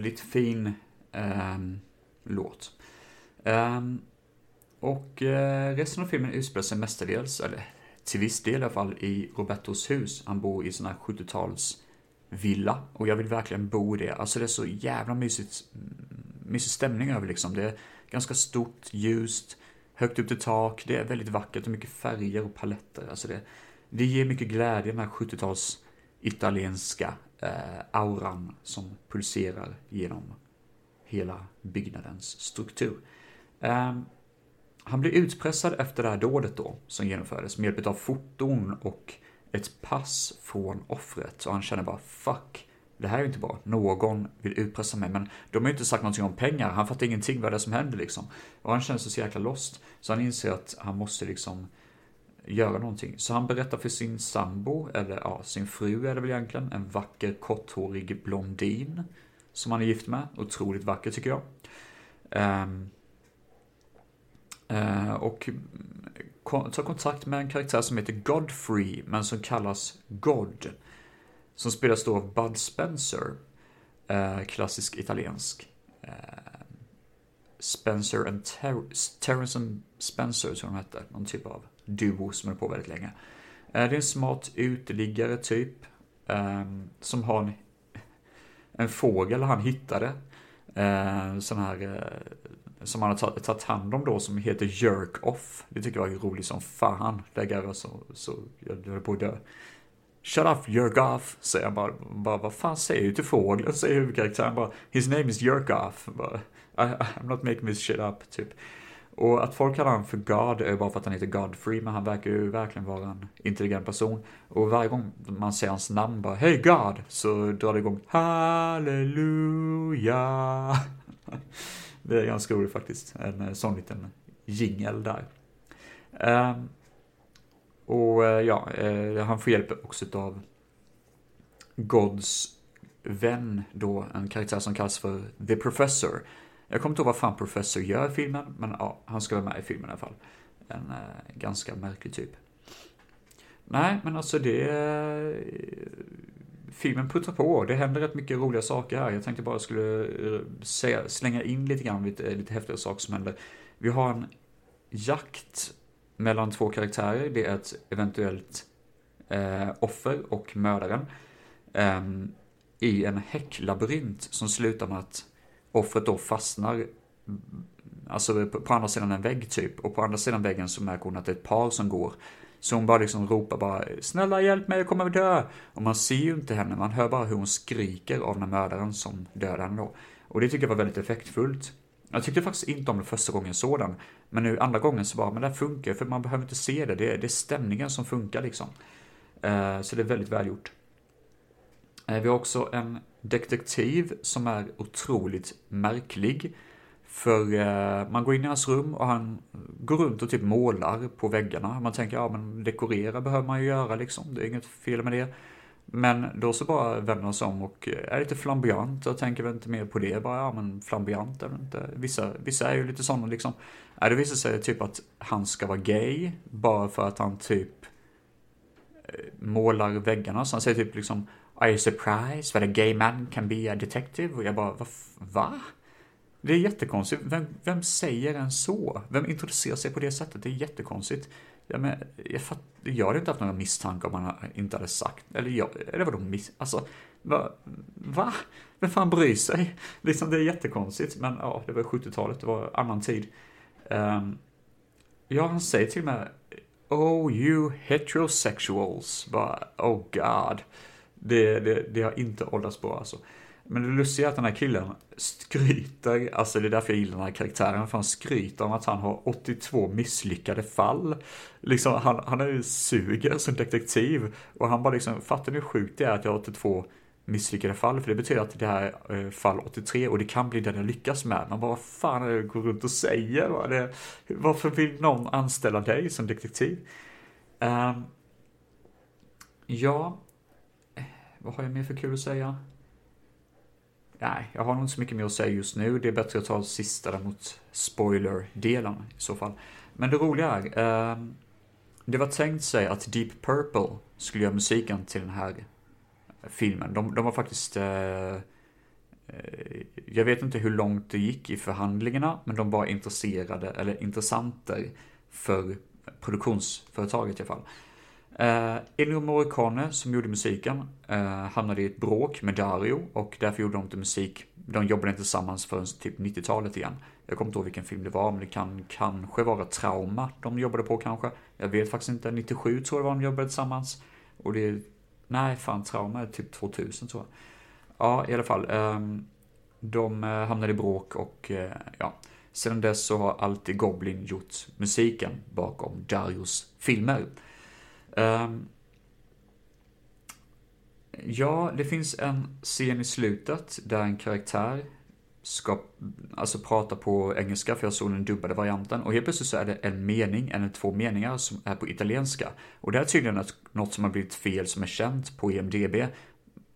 Väldigt fin eh, låt. Eh, och eh, resten av filmen utspelar sig mestadels, eller till viss del i alla fall, i Robertos hus. Han bor i sån här 70-tals villa och jag vill verkligen bo i det. Alltså det är så jävla mysigt, mm, mysig stämning över liksom. Det är ganska stort, ljust, högt upp till tak, det är väldigt vackert och mycket färger och paletter. Alltså det, det ger mycket glädje, den här 70-tals italienska eh, auran som pulserar genom hela byggnadens struktur. Eh, han blir utpressad efter det här dådet då, som genomfördes med hjälp av foton och ett pass från offret och han känner bara fuck, det här är ju inte bra. Någon vill utpressa mig, men de har ju inte sagt någonting om pengar. Han fattar ingenting vad det är som händer liksom. Och han känner sig så jäkla lost. Så han inser att han måste liksom göra någonting. Så han berättar för sin sambo, eller ja, sin fru är det väl egentligen, en vacker korthårig blondin som han är gift med. Otroligt vacker tycker jag. Um, uh, och tar kontakt med en karaktär som heter Godfrey, men som kallas God. Som spelas då av Bud Spencer, uh, klassisk italiensk. Uh, Spencer and Ter Terrence and Spencer, tror jag de hette, någon typ av duo som är på väldigt länge. Eh, det är en smart uteliggare typ. Ehm, som har en, en fågel han hittade. Eh, sån här eh, som han har tagit hand om då som heter Jerk Off. Det tycker jag är roligt som fan. Lägger så, så jag höll på att dö. Shut up, jerk off, säger han bara. bara vad fan säger du till fågeln? Säger huvudkaraktären bara. His name is jerk off. Bara, I'm not making this shit up, typ. Och att folk kallar honom för God är bara för att han heter Godfrey, men han verkar ju verkligen vara en intelligent person. Och varje gång man säger hans namn bara Hey God! Så drar det igång Halleluja! Det är ganska roligt faktiskt. En eh, sån liten jingel där. Um, och eh, ja, eh, han får hjälp också av Gods vän då, en karaktär som kallas för The Professor. Jag kommer inte ihåg vad fan Professor gör i filmen, men ja, han ska vara med i filmen i alla fall. En eh, ganska märklig typ. Nej, men alltså det... Eh, filmen puttrar på. Det händer rätt mycket roliga saker här. Jag tänkte bara skulle eh, säga, slänga in lite grann lite, lite häftiga saker som händer. Vi har en jakt mellan två karaktärer. Det är ett eventuellt eh, offer och mördaren. Eh, I en häcklabyrint som slutar med att offret då fastnar Alltså på, andra sidan en vägg typ. Och på andra sidan väggen så märker hon att det är ett par som går. Så hon bara liksom ropar bara “Snälla hjälp mig, jag kommer att dö!” Och man ser ju inte henne, man hör bara hur hon skriker av den här mördaren som dödar henne då. Och det tycker jag var väldigt effektfullt. Jag tyckte faktiskt inte om det första gången jag såg den. Men nu andra gången så bara, men det här funkar för man behöver inte se det. Det är, det är stämningen som funkar liksom. Uh, så det är väldigt välgjort. Vi har också en detektiv som är otroligt märklig. För eh, man går in i hans rum och han går runt och typ målar på väggarna. Man tänker, ja men dekorera behöver man ju göra liksom, det är inget fel med det. Men då så bara vänder han sig om och eh, är lite flamboyant och tänker väl inte mer på det. Bara, ja men flamboyant är inte. Vissa, vissa är ju lite sådana liksom. Nej, det visar sig typ att han ska vara gay bara för att han typ eh, målar väggarna. Så han säger typ liksom Are you surprised that a gay man can be a detective? Och jag bara, va? va? Det är jättekonstigt. Vem, vem säger en så? Vem introducerar sig på det sättet? Det är jättekonstigt. Ja, men, jag, fatt, jag hade inte haft några misstankar om han inte hade sagt, eller jag, eller vadå miss, alltså, va? va? Vem fan bryr sig? Liksom det är jättekonstigt, men ja, det var 70-talet, det var annan tid. Um, ja, han säger till mig, Oh you heterosexuals, bara, oh god. Det, det, det har inte åldrats bra alltså. Men det lustiga är att den här killen skryter, alltså det är därför jag gillar den här karaktären, för han skryter om att han har 82 misslyckade fall. Liksom, han, han är ju suger som detektiv och han bara liksom, fattar ni hur sjukt det är att jag har 82 misslyckade fall? För det betyder att det här är fall 83 och det kan bli den jag lyckas med. Man bara, vad fan är det jag går runt och säger? Det, varför vill någon anställa dig som detektiv? Um, ja, vad har jag mer för kul att säga? Nej, jag har nog inte så mycket mer att säga just nu. Det är bättre att ta sista där mot spoiler-delen i så fall. Men det roliga är, eh, det var tänkt sig att Deep Purple skulle göra musiken till den här filmen. De, de var faktiskt, eh, eh, jag vet inte hur långt det gick i förhandlingarna, men de var intresserade, eller intressanter för produktionsföretaget i alla fall. Eh, uh, Ennio Morricone, som gjorde musiken, uh, hamnade i ett bråk med Dario och därför gjorde de inte musik. De jobbade inte tillsammans förrän typ 90-talet igen. Jag kommer inte ihåg vilken film det var, men det kan kanske vara Trauma de jobbade på kanske. Jag vet faktiskt inte. 97 tror jag det var de jobbade tillsammans. Och det nej fan Trauma är typ 2000 tror jag. Ja, i alla fall. Um, de eh, hamnade i bråk och uh, ja. Sedan dess så har alltid Goblin gjort musiken bakom Darios filmer. Um, ja, det finns en scen i slutet där en karaktär ska alltså prata på engelska, för jag såg den dubbade varianten. Och helt plötsligt så är det en mening, eller två meningar, som är på italienska. Och det är tydligen något som har blivit fel som är känt på EMDB.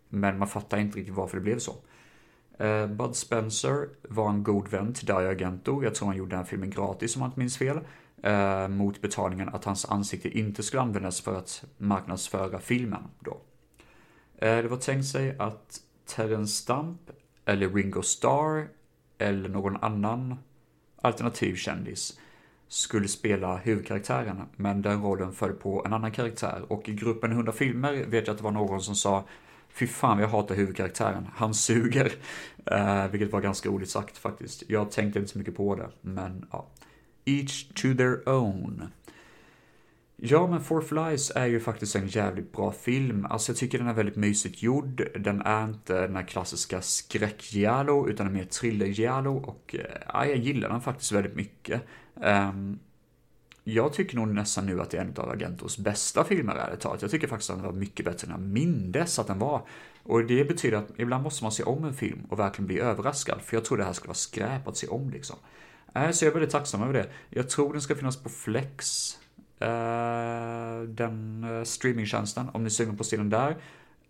Men man fattar inte riktigt varför det blev så. Uh, Bud Spencer var en god vän till Dario Argento. Jag tror han gjorde den här filmen gratis om man inte minns fel eh, mot betalningen att hans ansikte inte skulle användas för att marknadsföra filmen då. Eh, det var tänkt sig att Terence Stamp eller Ringo Starr eller någon annan alternativ kändis skulle spela huvudkaraktären, men den rollen föll på en annan karaktär. Och i gruppen 100 filmer vet jag att det var någon som sa Fy fan jag hatar huvudkaraktären. Han suger. Uh, vilket var ganska roligt sagt faktiskt. Jag tänkte inte så mycket på det, men ja. Each to their own. Ja, men Four Flies är ju faktiskt en jävligt bra film. Alltså jag tycker den är väldigt mysigt gjord. Den är inte den här klassiska skräck utan är mer thriller och eh, ja, jag gillar den faktiskt väldigt mycket. Um, jag tycker nog nästan nu att det är en av Agentos bästa filmer, ärligt talat. Jag tycker faktiskt att den var mycket bättre än jag mindes att den var. Och det betyder att ibland måste man se om en film och verkligen bli överraskad, för jag tror det här skulle vara skräp att se om liksom. Äh, så jag är väldigt tacksam över det. Jag tror den ska finnas på Flex, eh, den eh, streamingtjänsten, om ni suger på stilen där.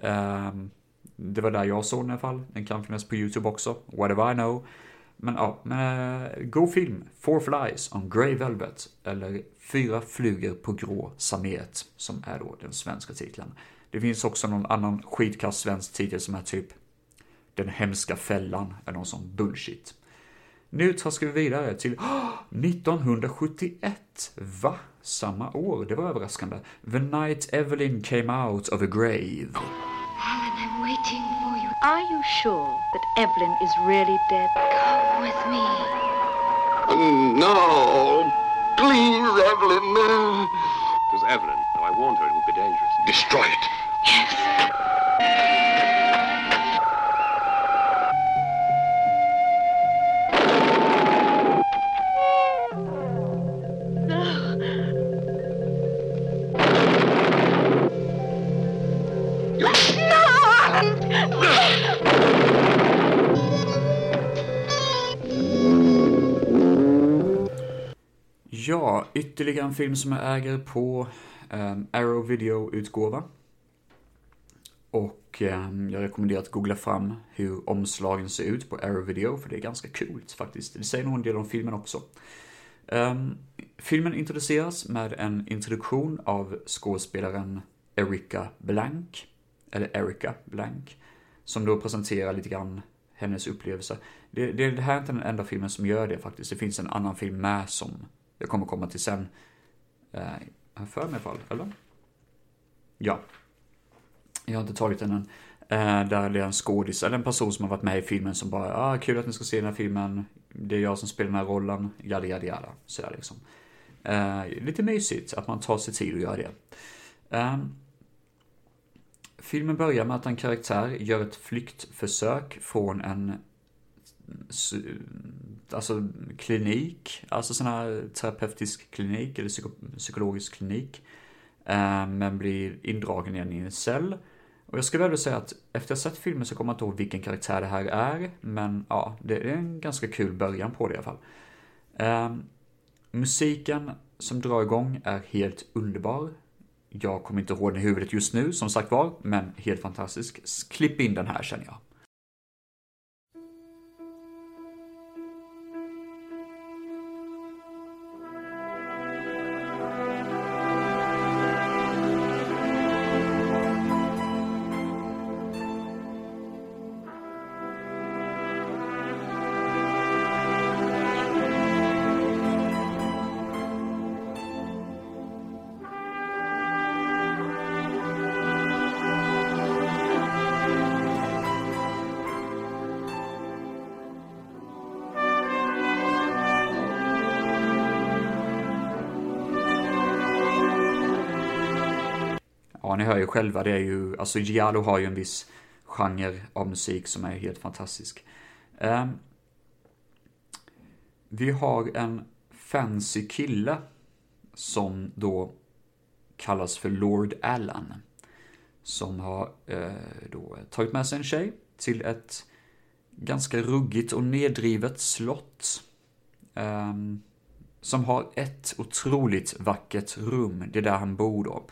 Ehm, det var där jag såg den i alla fall. Den kan finnas på YouTube också, whatever I know. Men ja, men, eh, god film. Four Flies on Grey Velvet. Eller Fyra flugor på grå samet, som är då den svenska titeln. Det finns också någon annan skitkass svensk titel som är typ Den hemska fällan, eller någon sån bullshit. Nu traskar vi vidare till oh, 1971. Va? Samma år? Det var överraskande. The night Evelyn came out of a grave. Alan, I'm waiting for you. Are you sure that Evelyn is really dead? Come with me. No, please, Evelyn. It was Evelyn. Though I warned her it would be dangerous. Destroy it. Ja, ytterligare en film som jag äger på um, Arrow Video-utgåva. Och um, jag rekommenderar att googla fram hur omslagen ser ut på Arrow Video, för det är ganska coolt faktiskt. Det säger nog en del om filmen också. Um, filmen introduceras med en introduktion av skådespelaren Erika Blank, eller Erika Blank, som då presenterar lite grann hennes upplevelse. Det, det, det här är inte den enda filmen som gör det faktiskt. Det finns en annan film med som jag kommer komma till sen. Eh, jag för mig i alla fall, eller? Ja. Jag har inte tagit den än. Eh, där det är en skådis, eller en person som har varit med i filmen som bara, ah, kul att ni ska se den här filmen. Det är jag som spelar den här rollen, jada jada jada. Sådär liksom. Eh, lite mysigt att man tar sig tid att göra det. Eh, filmen börjar med att en karaktär gör ett flyktförsök från en alltså klinik, alltså sån här terapeutisk klinik eller psyko psykologisk klinik. Eh, men blir indragen igen i en cell. Och jag skulle väl säga att efter att ha sett filmen så kommer jag inte ihåg vilken karaktär det här är, men ja, det är en ganska kul början på det i alla fall. Eh, musiken som drar igång är helt underbar. Jag kommer inte ihåg den i huvudet just nu, som sagt var, men helt fantastisk. Klipp in den här känner jag. Själva, det är ju, alltså Giallo har ju en viss genre av musik som är helt fantastisk. Um, vi har en fancy kille som då kallas för Lord Allan. Som har eh, då tagit med sig en tjej till ett ganska ruggigt och nedrivet slott. Ehm, som har ett otroligt vackert rum, det är där han bor då.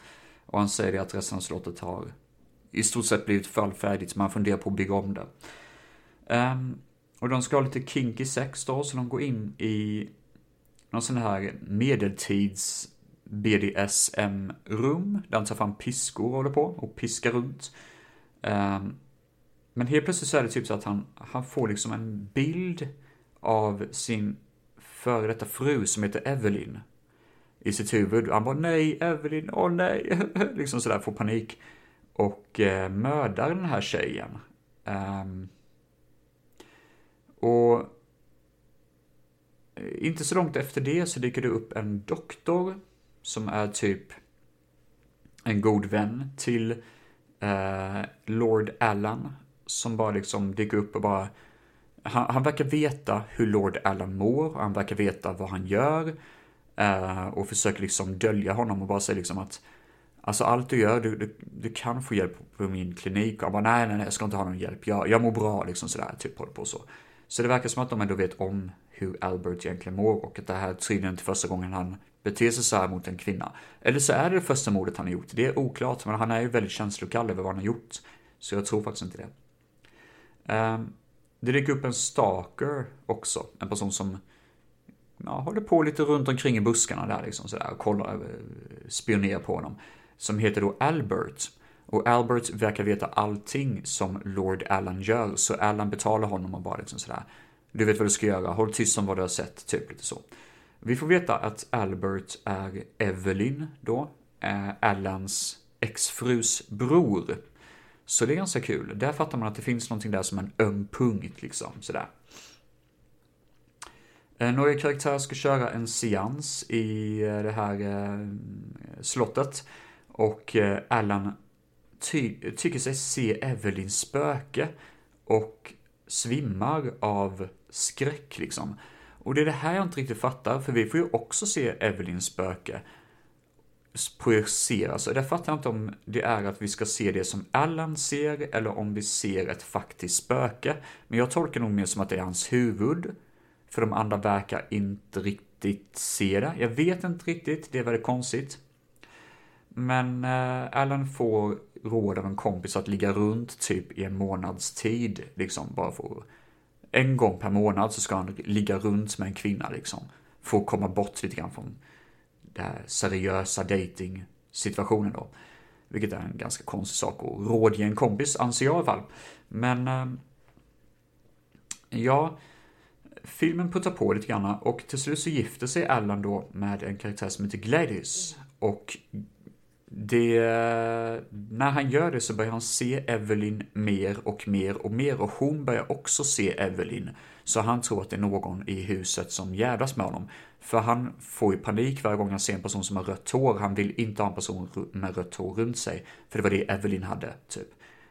Och han säger att resten av slottet har i stort sett blivit fallfärdigt, så man funderar på att bygga om det. Um, och de ska ha lite kinky sex då, så de går in i någon sån här medeltids BDSM-rum, där han tar fram piskor och håller på och piskar runt. Um, men helt plötsligt så är det typ så att han, han får liksom en bild av sin före detta fru som heter Evelyn i sitt huvud. Han bara nej, Evelyn, åh nej, liksom sådär, får panik. och eh, mördar den här tjejen. Um, och eh, inte så långt efter det så dyker det upp en doktor som är typ en god vän till eh, Lord Allan som bara liksom dyker upp och bara han, han, verkar veta hur Lord Allan mår och han verkar veta vad han gör eh, och försöker liksom dölja honom och bara säga liksom att Alltså allt du gör, du, du, du kan få hjälp på min klinik. Och han bara nej, nej, nej, jag ska inte ha någon hjälp. Jag, jag mår bra liksom sådär, typ håller på så. Så det verkar som att de ändå vet om hur Albert egentligen mår och att det här tydligen inte första gången han beter sig så här mot en kvinna. Eller så är det det första mordet han har gjort. Det är oklart, men han är ju väldigt känslokall över vad han har gjort. Så jag tror faktiskt inte det. Um, det dyker upp en stalker också. En person som ja, håller på lite runt omkring i buskarna där liksom sådär och kollar, eh, spionerar på honom. Som heter då Albert. Och Albert verkar veta allting som Lord Allan gör, så Allan betalar honom och bara liksom sådär. Du vet vad du ska göra, håll tyst om vad du har sett, typ lite så. Vi får veta att Albert är Evelyn då, eh, Allans exfrus bror. Så det är ganska kul. Där fattar man att det finns någonting där som en öm punkt liksom, sådär. Eh, Några karaktärer ska köra en seans i eh, det här eh, slottet. Och Alan Allan ty tycker sig se Evelyns spöke och svimmar av skräck liksom. Och det är det här jag inte riktigt fattar, för vi får ju också se Evelyns spöke projiceras. Och det fattar jag inte om det är att vi ska se det som Allan ser eller om vi ser ett faktiskt spöke. Men jag tolkar nog mer som att det är hans huvud. För de andra verkar inte riktigt se det. Jag vet inte riktigt, det är väldigt konstigt. Men eh, Alan får råd av en kompis att ligga runt typ i en månads tid, liksom bara för en gång per månad så ska han ligga runt med en kvinna liksom. För att komma bort lite grann från den här seriösa dating situationen då. Vilket är en ganska konstig sak att rådge en kompis, anser jag i alla fall. Men... Eh, ja, filmen puttar på lite grann och till slut så gifter sig Allan då med en karaktär som heter Gladys. Och det, när han gör det så börjar han se Evelyn mer och mer och mer och hon börjar också se Evelyn. Så han tror att det är någon i huset som jävlas med honom. För han får ju panik varje gång han ser en person som har rött hår. Han vill inte ha en person med rött hår runt sig. För det var det Evelyn hade, typ.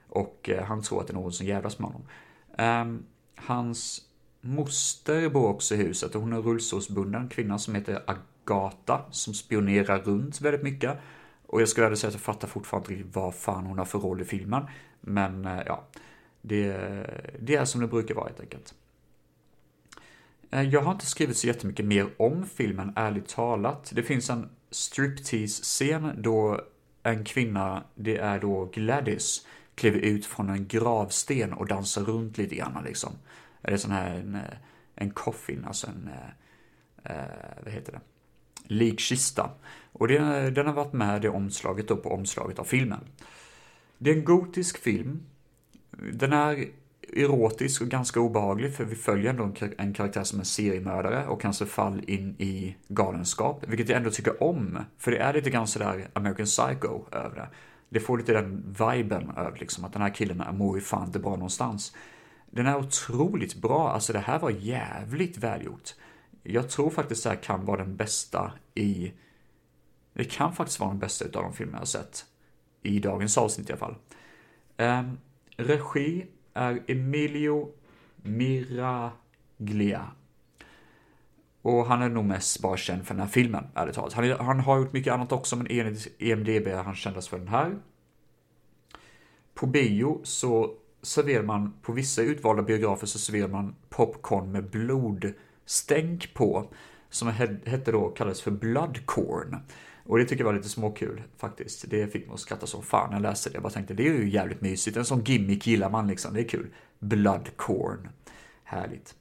Och eh, han tror att det är någon som jävlas med honom. Um, hans moster bor också i huset och hon är rullstolsbunden kvinna som heter Agata som spionerar runt väldigt mycket. Och jag skulle säga att jag fattar fortfarande inte riktigt vad fan hon har för roll i filmen. Men eh, ja, det, det är som det brukar vara helt enkelt. Eh, jag har inte skrivit så jättemycket mer om filmen, ärligt talat. Det finns en striptease-scen då en kvinna, det är då Gladys, kliver ut från en gravsten och dansar runt lite grann liksom. Eller sån här, en, eh, en coffin, alltså en, eh, eh, vad heter det? likkista. Och det, den har varit med i omslaget då på omslaget av filmen. Det är en gotisk film. Den är erotisk och ganska obehaglig för vi följer ändå en karaktär som är seriemördare och hans fall in i galenskap, vilket jag ändå tycker om. För det är lite grann sådär American Psycho över det. Det får lite den viben över liksom att den här killen mår ju fan inte bra någonstans. Den är otroligt bra, alltså det här var jävligt välgjort. Jag tror faktiskt det här kan vara den bästa i... Det kan faktiskt vara den bästa utav de filmer jag har sett. I dagens avsnitt i alla fall. Um, regi är Emilio Miraglia. Och han är nog mest bara känd för den här filmen, ärligt talat. Han, han har gjort mycket annat också, men enligt EMDB är han kändast för den här. På bio så serverar man, på vissa utvalda biografer så serverar man popcorn med blodstänk på som hette då, kallades för Bloodcorn. Och det tycker jag var lite småkul faktiskt. Det fick mig att skratta som fan när jag läste det. Jag bara tänkte, det är ju jävligt mysigt. En sån gimmick gillar man liksom, det är kul. Bloodcorn. Härligt.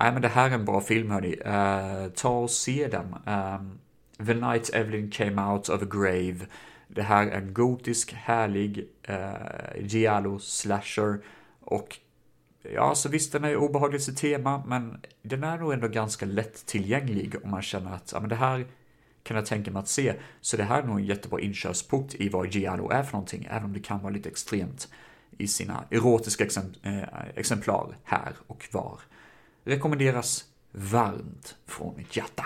Nej men det här är en bra film hörni. Uh, ta och se den. Um, The Night Evelyn Came Out of a Grave. Det här är en gotisk, härlig eh, giallo slasher. Och Ja, så visst den är obehaglig i tema, men den är nog ändå ganska lättillgänglig om man känner att ja, men det här kan jag tänka mig att se. Så det här är nog en jättebra inkörsport i vad Giallo är för någonting, även om det kan vara lite extremt i sina erotiska eh, exemplar här och var. Rekommenderas varmt från mitt hjärta.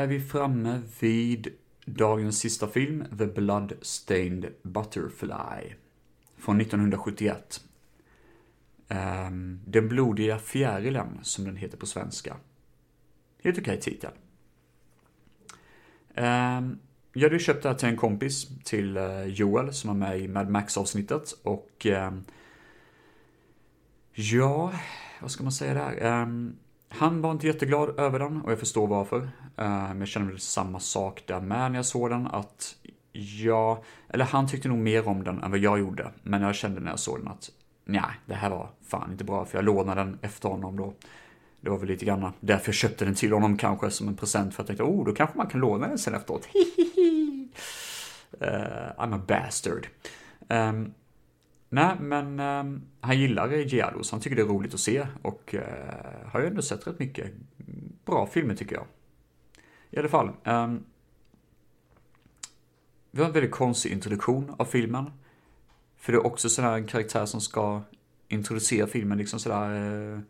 Är vi framme vid dagens sista film, The Blood-Stained Butterfly. Från 1971. Ehm, den blodiga fjärilen, som den heter på svenska. Helt okej okay titel. Ehm, jag hade köpt det här till en kompis, till eh, Joel, som var med i Mad Max-avsnittet. Och ehm, ja, vad ska man säga där? Han var inte jätteglad över den och jag förstår varför. Eh, men jag känner väl samma sak där med när jag såg den att jag, eller han tyckte nog mer om den än vad jag gjorde. Men jag kände när jag såg den att nej, det här var fan inte bra för jag lånade den efter honom då. Det var väl lite grann därför jag köpte den till honom kanske som en present för att jag tänkte oh, då kanske man kan låna den sen efteråt. uh, I'm a bastard. Um, Nej, men um, han gillar Giallo, så han tycker det är roligt att se och uh, har ju ändå sett rätt mycket bra filmer tycker jag. I alla fall. Um, vi har en väldigt konstig introduktion av filmen. För det är också sådär en karaktär som ska introducera filmen liksom sådär. Eh,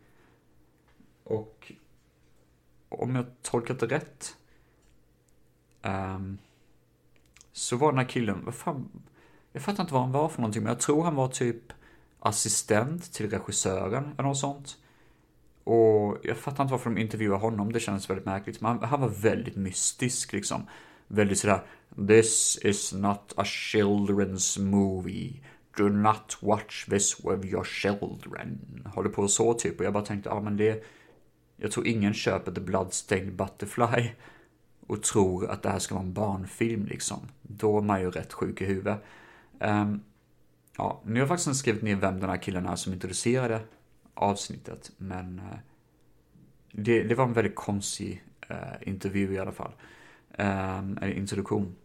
och om jag tolkat det rätt. Um, så var den här killen, vad fan, jag fattar inte vad han var för någonting, men jag tror han var typ assistent till regissören eller något sånt. Och jag fattar inte varför de intervjuar honom, det kändes väldigt märkligt. Men han, han var väldigt mystisk liksom. Väldigt sådär, this is not a children's movie. Do not watch this with your children. Håller på så typ. Och jag bara tänkte, ja men det... Jag tror ingen köper The Bloodstained Butterfly och tror att det här ska vara en barnfilm liksom. Då är man ju rätt sjuk i huvudet. Um, ja, nu har jag faktiskt skrivit ner vem den här killen är som introducerade avsnittet, men eh, det, det, var en väldigt konstig eh, intervju i alla fall. Ehm, eller introduktion.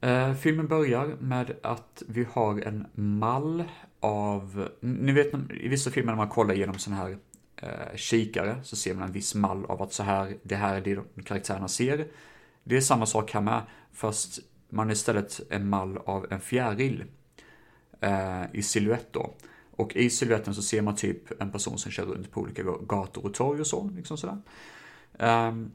Eh, filmen börjar med att vi har en mall av, ni vet i vissa filmer när man kollar genom sådana här eh, kikare så ser man en viss mall av att så här, det här är det de karaktärerna ser. Det är samma sak här med, fast man har istället en mall av en fjäril eh, i siluett då. Och i siluetten så ser man typ en person som kör runt på olika gator och torg och så, liksom sådär. Um,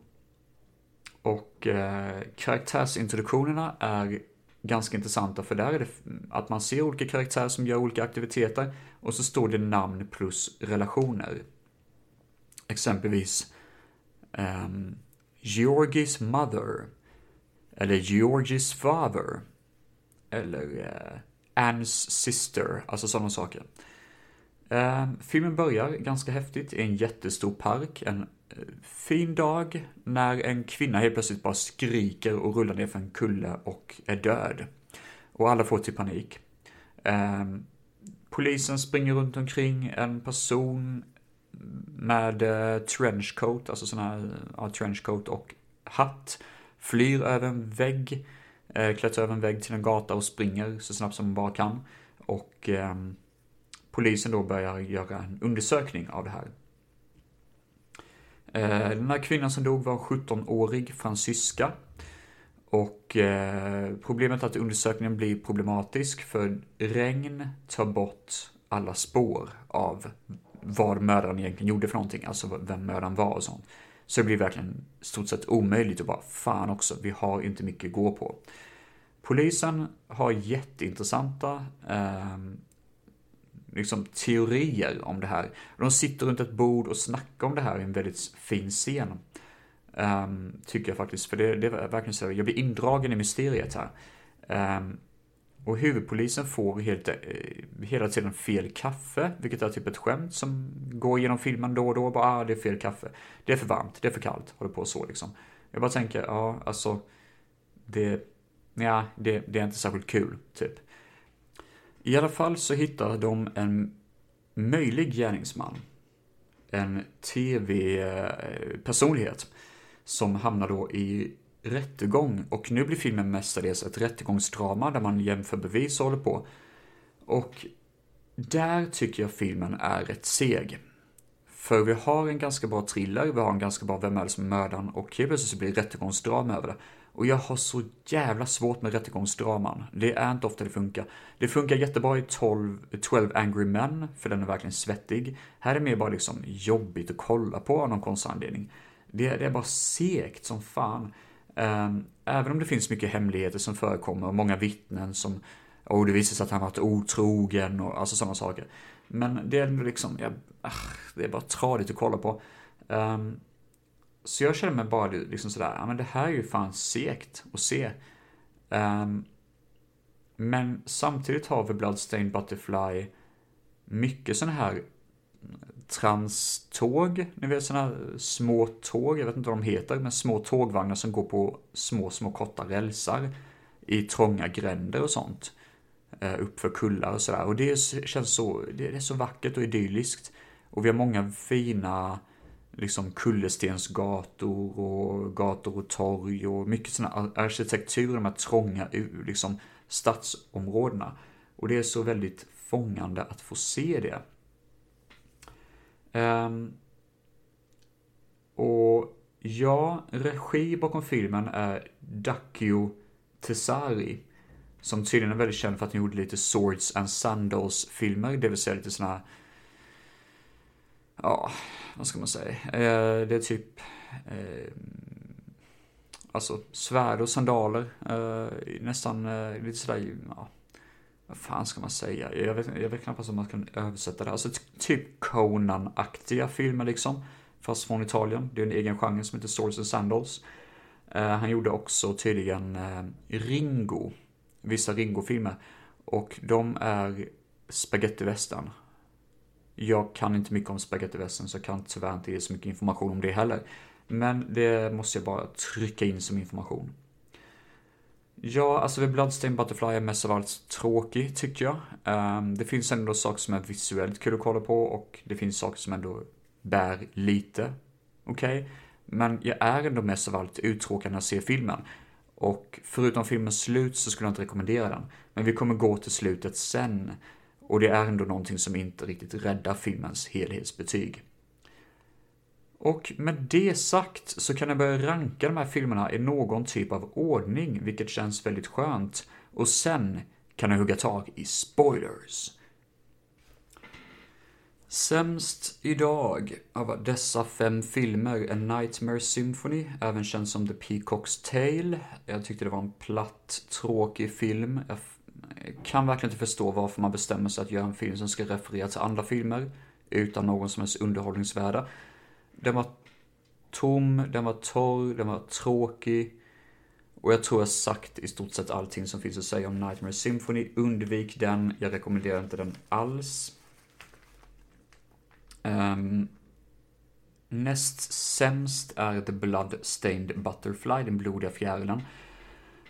och eh, karaktärsintroduktionerna är ganska intressanta för där är det att man ser olika karaktärer som gör olika aktiviteter och så står det namn plus relationer. Exempelvis um, Georgis mother eller Georgie's father. Eller uh, Anne's sister, alltså sådana saker. Eh, filmen börjar ganska häftigt i en jättestor park, en eh, fin dag när en kvinna helt plötsligt bara skriker och rullar ner för en kulle och är död. Och alla får till panik. Eh, polisen springer runt omkring, en person med eh, trenchcoat, alltså sån här ja, trenchcoat och hatt flyr över en vägg, Eh, klättrar över en vägg till en gata och springer så snabbt som hon bara kan. Och eh, polisen då börjar göra en undersökning av det här. Eh, den här kvinnan som dog var en 17-årig fransyska. Och eh, problemet är att undersökningen blir problematisk för regn tar bort alla spår av vad mördaren egentligen gjorde för någonting, alltså vem mördaren var och sånt. Så det blir verkligen stort sett omöjligt att bara, fan också, vi har inte mycket att gå på. Polisen har jätteintressanta eh, liksom teorier om det här. De sitter runt ett bord och snackar om det här i en väldigt fin scen. Um, tycker jag faktiskt, för det, det är verkligen så, jag blir indragen i mysteriet här. Um, och huvudpolisen får helt, eh, hela tiden fel kaffe, vilket är typ ett skämt som går genom filmen då och då. Bara, ah, det är fel kaffe. Det är för varmt, det är för kallt, håller på så liksom. Jag bara tänker, ja, alltså, det, ja, det, det är inte särskilt kul, typ. I alla fall så hittar de en möjlig gärningsman. en tv-personlighet eh, som hamnar då i rättegång och nu blir filmen mestadels ett rättegångsdrama där man jämför bevis och håller på. Och där tycker jag filmen är rätt seg. För vi har en ganska bra thriller, vi har en ganska bra Vem är det som är mördaren och helt plötsligt så blir det rättegångsdrama över det. Och jag har så jävla svårt med rättegångsdraman. Det är inte ofta det funkar. Det funkar jättebra i 12, 12 Angry Men, för den är verkligen svettig. Här är det mer bara liksom jobbigt att kolla på av någon konstig anledning. Det, det är bara segt som fan. Ehm, även om det finns mycket hemligheter som förekommer och många vittnen som och det visar sig att han varit otrogen och alltså sådana saker. Men det är ändå liksom, ja, ach, det är bara tradigt att kolla på. Um, så jag känner mig bara liksom sådär, ja men det här är ju fan segt att se. Um, men samtidigt har vi Bloodstained Butterfly mycket sådana här tranståg, ni vet sådana här små tåg, jag vet inte vad de heter, men små tågvagnar som går på små, små korta rälsar i trånga gränder och sånt. Eh, Uppför kullar och sådär. Och det känns så, det är så vackert och idylliskt. Och vi har många fina liksom kullerstensgator och gator och torg och mycket sådana arkitektur i de här trånga liksom, stadsområdena. Och det är så väldigt fångande att få se det. Um, och ja, regi bakom filmen är Dakio Tesari. Som tydligen är väldigt känd för att han gjorde lite Swords and Sandals filmer, det vill säga lite såna här ja, vad ska man säga? Eh, det är typ eh, alltså svärd och sandaler. Eh, nästan eh, lite sådär, ja, vad fan ska man säga? Jag vet, jag vet knappast om man kan översätta det. Alltså typ Conan-aktiga filmer liksom. Fast från Italien. Det är en egen genre som heter Swords and Sandals. Eh, han gjorde också tydligen eh, Ringo. Vissa Ringo-filmer. Och de är spagettivästern. Jag kan inte mycket om spagettivästern så jag kan tyvärr inte ge så mycket information om det heller. Men det måste jag bara trycka in som information. Ja, alltså The Bloodstained Butterfly är mest av allt tråkig, tycker jag. Um, det finns ändå saker som är visuellt kul att kolla på och det finns saker som ändå bär lite. Okej? Okay? Men jag är ändå mest av allt uttråkad när jag ser filmen. Och förutom filmens slut så skulle jag inte rekommendera den. Men vi kommer gå till slutet sen. Och det är ändå någonting som inte riktigt räddar filmens helhetsbetyg. Och med det sagt så kan jag börja ranka de här filmerna i någon typ av ordning, vilket känns väldigt skönt. Och sen kan jag hugga tag i spoilers. Sämst idag av dessa fem filmer är Nightmare Symphony, även känd som The Peacock's Tale. Jag tyckte det var en platt, tråkig film. Jag kan verkligen inte förstå varför man bestämmer sig att göra en film som ska referera till andra filmer utan någon som helst underhållningsvärde. Den var tom, den var torr, den var tråkig. Och jag tror jag sagt i stort sett allting som finns att säga om Nightmare Symphony. Undvik den, jag rekommenderar inte den alls. Um, näst sämst är The Blood-Stained Butterfly, den blodiga fjärilen.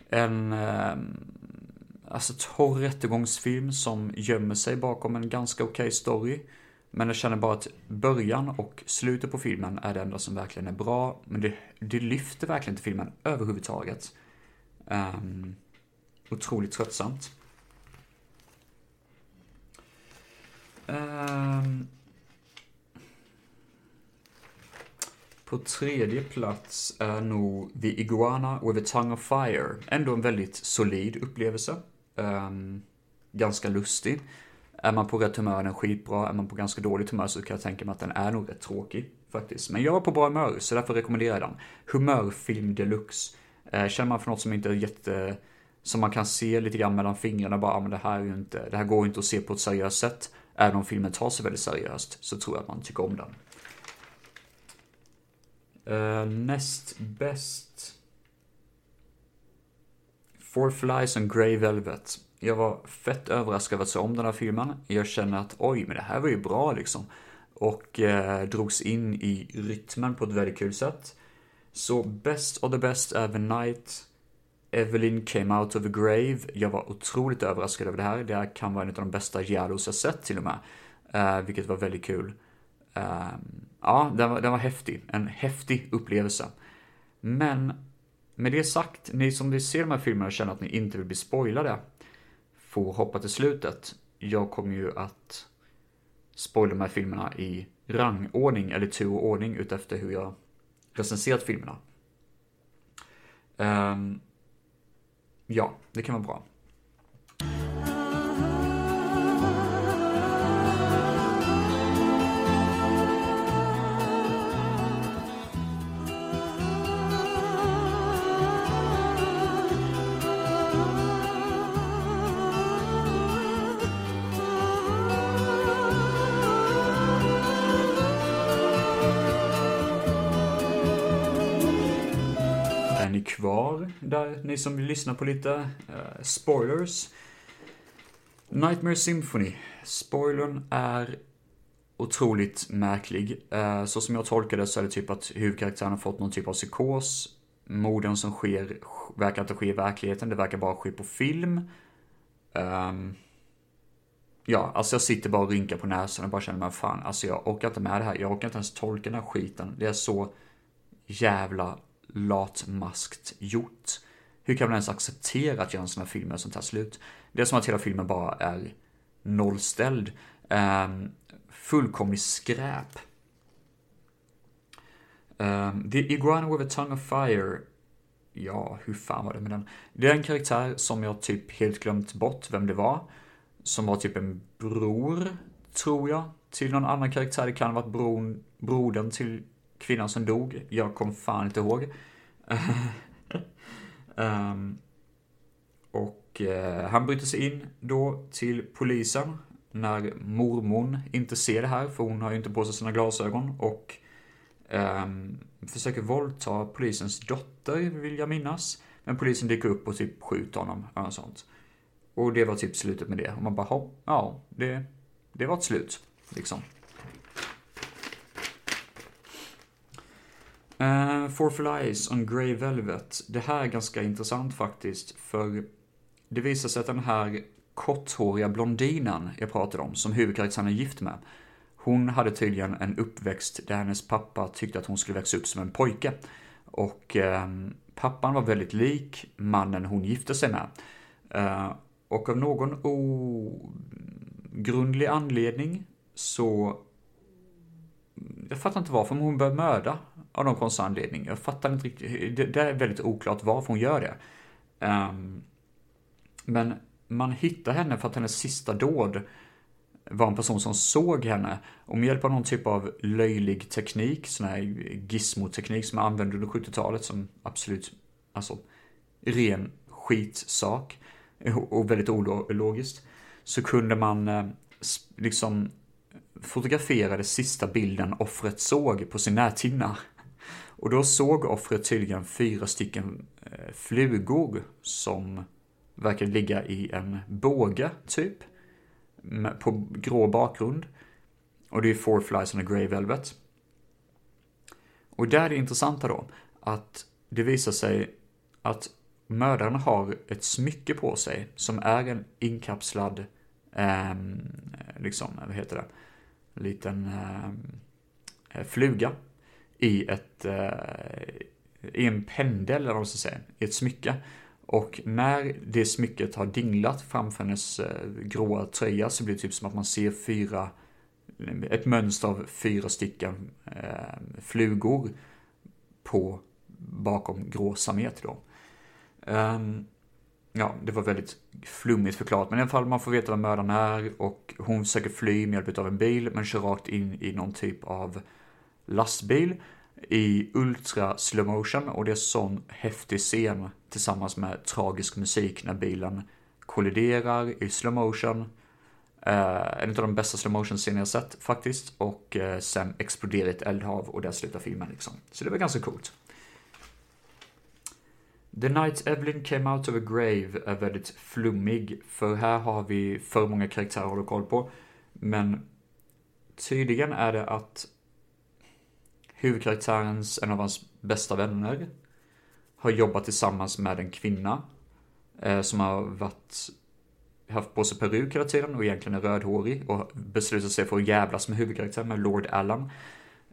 En um, alltså torr rättegångsfilm som gömmer sig bakom en ganska okej okay story. Men jag känner bara att början och slutet på filmen är det enda som verkligen är bra. Men det, det lyfter verkligen inte filmen överhuvudtaget. Um, otroligt tröttsamt. Um, på tredje plats är nog The Iguana with a Tongue of Fire. Ändå en väldigt solid upplevelse. Um, ganska lustig. Är man på rätt humör är den skitbra, är man på ganska dåligt humör så kan jag tänka mig att den är nog rätt tråkig faktiskt. Men jag var på bra humör så därför rekommenderar jag den. Humörfilm deluxe. Eh, känner man för något som inte är jätte, som man kan se lite grann mellan fingrarna bara, ah, men det här är ju inte, det här går inte att se på ett seriöst sätt. Även om filmen tar sig väldigt seriöst så tror jag att man tycker om den. Uh, näst bäst Four Flies and Grey Velvet. Jag var fett överraskad över att se om den här filmen. Jag känner att oj, men det här var ju bra liksom. Och eh, drogs in i rytmen på ett väldigt kul sätt. Så Best of the Best är The Night. Evelyn came out of the grave. Jag var otroligt överraskad över det här. Det här kan vara en av de bästa Giallos jag sett till och med. Eh, vilket var väldigt kul. Eh, ja, den var, den var häftig. En häftig upplevelse. Men med det sagt, ni som vill se de här filmerna och känner att ni inte vill bli spoilade får hoppa till slutet. Jag kommer ju att spoila de här filmerna i rangordning eller turordning utefter hur jag recenserat filmerna. Um, ja, det kan vara bra. Kvar där, ni som vill lyssna på lite uh, spoilers. Nightmare Symphony. Spoilern är otroligt märklig. Uh, så som jag tolkar det så är det typ att huvudkaraktären har fått någon typ av psykos. Morden som sker verkar inte ske i verkligheten, det verkar bara ske på film. Um, ja, alltså jag sitter bara och rynkar på näsan och bara känner mig fan, alltså jag orkar inte med det här. Jag orkar inte ens tolka den här skiten. Det är så jävla latmaskt gjort. Hur kan man ens acceptera att göra en sån här film med sånt här slut? Det är som att hela filmen bara är nollställd. Um, fullkomlig skräp. Um, The Iguana with a Tongue of Fire. Ja, hur fan var det med den? Det är en karaktär som jag typ helt glömt bort vem det var. Som var typ en bror, tror jag, till någon annan karaktär. Det kan ha varit bron, brodern till kvinnan som dog. Jag kom fan inte ihåg. um, och uh, han bryter sig in då till polisen när mormon inte ser det här, för hon har ju inte på sig sina glasögon och um, försöker våldta polisens dotter, vill jag minnas. Men polisen dyker upp och typ skjuter honom, och sånt. Och det var typ slutet med det. Och man bara, ja, det, det var ett slut, liksom. Uh, Four Flies on Grey Velvet. Det här är ganska intressant faktiskt, för det visar sig att den här korthåriga blondinen jag pratade om, som huvudkaraktären är gift med, hon hade tydligen en uppväxt där hennes pappa tyckte att hon skulle växa upp som en pojke. Och eh, pappan var väldigt lik mannen hon gifte sig med. Eh, och av någon ogrundlig anledning så... Jag fattar inte varför, men hon började mörda av någon konstig anledning. Jag fattar inte riktigt. Det, det är väldigt oklart varför hon gör det. Um, men man hittar henne för att hennes sista dåd var en person som såg henne och med hjälp av någon typ av löjlig teknik, sån här gizmoteknik som man använde under 70-talet som absolut, alltså, ren skitsak och väldigt ologiskt, så kunde man eh, liksom fotografera den sista bilden offret såg på sin näthinna. Och då såg offret tydligen fyra stycken eh, flugor som verkade ligga i en båge, typ. På grå bakgrund. Och det är Four Flies on a Grey Velvet. Och där är det intressanta då, att det visar sig att mördaren har ett smycke på sig som är en inkapslad, eh, liksom, vad heter det, liten eh, fluga i ett, eh, i en pendel, eller vad man ska säga, i ett smycke. Och när det smycket har dinglat framför hennes eh, gråa tröja så blir det typ som att man ser fyra, ett mönster av fyra stycken eh, flugor på bakom grå samet då. Um, ja, det var väldigt flummigt förklarat, men i alla fall man får veta vem mördaren är och hon försöker fly med hjälp av en bil men kör rakt in i någon typ av lastbil i ultra slow motion och det är sån häftig scen tillsammans med tragisk musik när bilen kolliderar i slow motion. Eh, en av de bästa slow motion scener jag sett faktiskt och eh, sen exploderar ett eldhav och där slutar filmen liksom. Så det var ganska coolt. The Night Evelyn Came Out of a Grave är väldigt flummig för här har vi för många karaktärer att hålla koll på. Men tydligen är det att huvudkaraktärens, en av hans bästa vänner, har jobbat tillsammans med en kvinna eh, som har varit, haft på sig peruk hela tiden och egentligen är rödhårig och beslutat sig för att jävlas med huvudkaraktären, med Lord Allan. Um,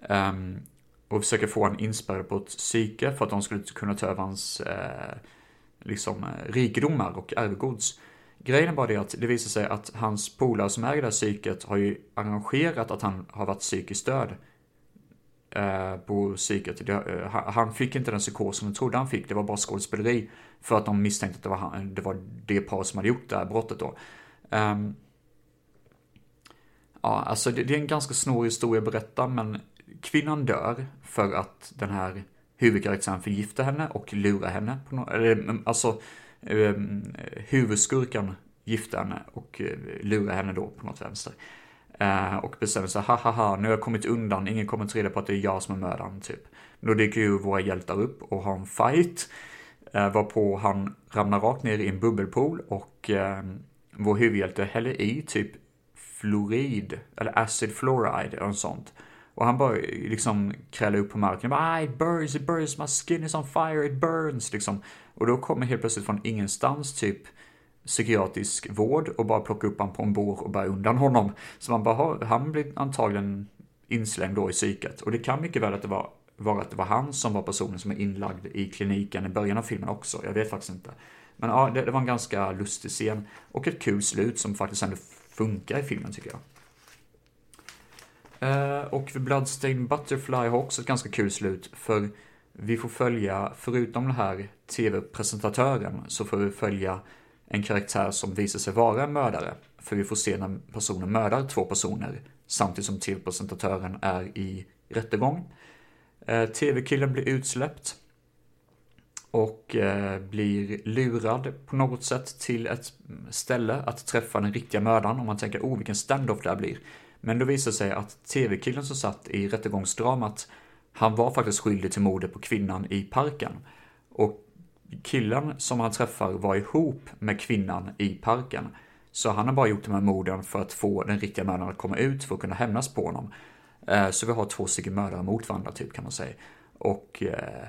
ehm, och försöker få honom inspärrad på ett psyke för att de skulle kunna ta över hans eh, liksom, eh, rikedomar och arvegods. Grejen är bara det att det visar sig att hans polare som äger det här psyket har ju arrangerat att han har varit psykiskt död Eh, på psyket. Eh, han fick inte den psykosen han trodde han fick, det var bara skådespeleri. För att de misstänkte att det var, han, det, var det par som hade gjort det här brottet då. Um, ja, alltså det, det, är en ganska snårig historia att berätta, men kvinnan dör för att den här huvudkaraktären förgiftar henne och lurar henne. På no eller, mm, alltså, ehm, um, huvudskurkan gifter henne och eh, lurar henne då på något vänster. Uh, och bestämmer sig, ha ha ha, nu har jag kommit undan, ingen kommer att reda på att det är jag som är mördaren, typ. Då dyker ju våra hjältar upp och har en fight. Uh, varpå han ramlar rakt ner i en bubbelpool och uh, vår huvudhjälte häller i typ fluorid, eller acid fluoride eller något sånt. Och han bara liksom krälar upp på marken. Bara, ah, it burns, it burns, my skin is on fire, it burns. Liksom. Och då kommer helt plötsligt från ingenstans typ psykiatrisk vård och bara plocka upp honom på en bår och bära undan honom. Så man bara, han blir antagligen inslängd då i psyket. Och det kan mycket väl att det var, var att det var han som var personen som är inlagd i kliniken i början av filmen också. Jag vet faktiskt inte. Men ja, det, det var en ganska lustig scen. Och ett kul slut som faktiskt ändå funkar i filmen tycker jag. Eh, och och Bloodstained Butterfly har också ett ganska kul slut, för vi får följa, förutom den här tv-presentatören, så får vi följa en karaktär som visar sig vara en mördare. För vi får se när personen mördar två personer, samtidigt som tv-presentatören är i rättegång. Eh, TV-killen blir utsläppt och eh, blir lurad på något sätt till ett ställe att träffa den riktiga mördaren. Om man tänker, oh vilken standoff det här blir. Men då visar det sig att tv-killen som satt i rättegångsdramat, han var faktiskt skyldig till mordet på kvinnan i parken. Och killen som han träffar var ihop med kvinnan i parken. Så han har bara gjort de här morden för att få den riktiga mördaren att komma ut för att kunna hämnas på honom. Eh, så vi har två stycken mördare mot varandra typ kan man säga. Och eh,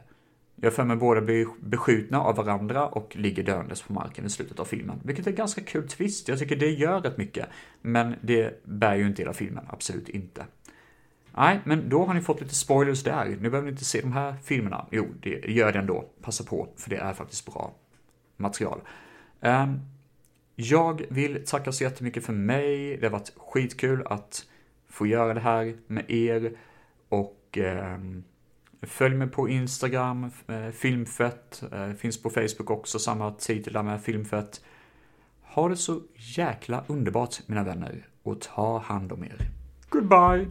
jag för mig båda blir beskjutna av varandra och ligger döendes på marken i slutet av filmen. Vilket är en ganska kul twist. Jag tycker det gör rätt mycket. Men det bär ju inte hela filmen, absolut inte. Nej, men då har ni fått lite spoilers där. Nu behöver ni inte se de här filmerna. Jo, det gör det ändå. Passa på, för det är faktiskt bra material. Um, jag vill tacka så jättemycket för mig. Det har varit skitkul att få göra det här med er. Och um, Följ mig på Instagram, eh, Filmfett, eh, finns på Facebook också, samma titel där med Filmfett. Ha det så jäkla underbart mina vänner och ta hand om er. Goodbye!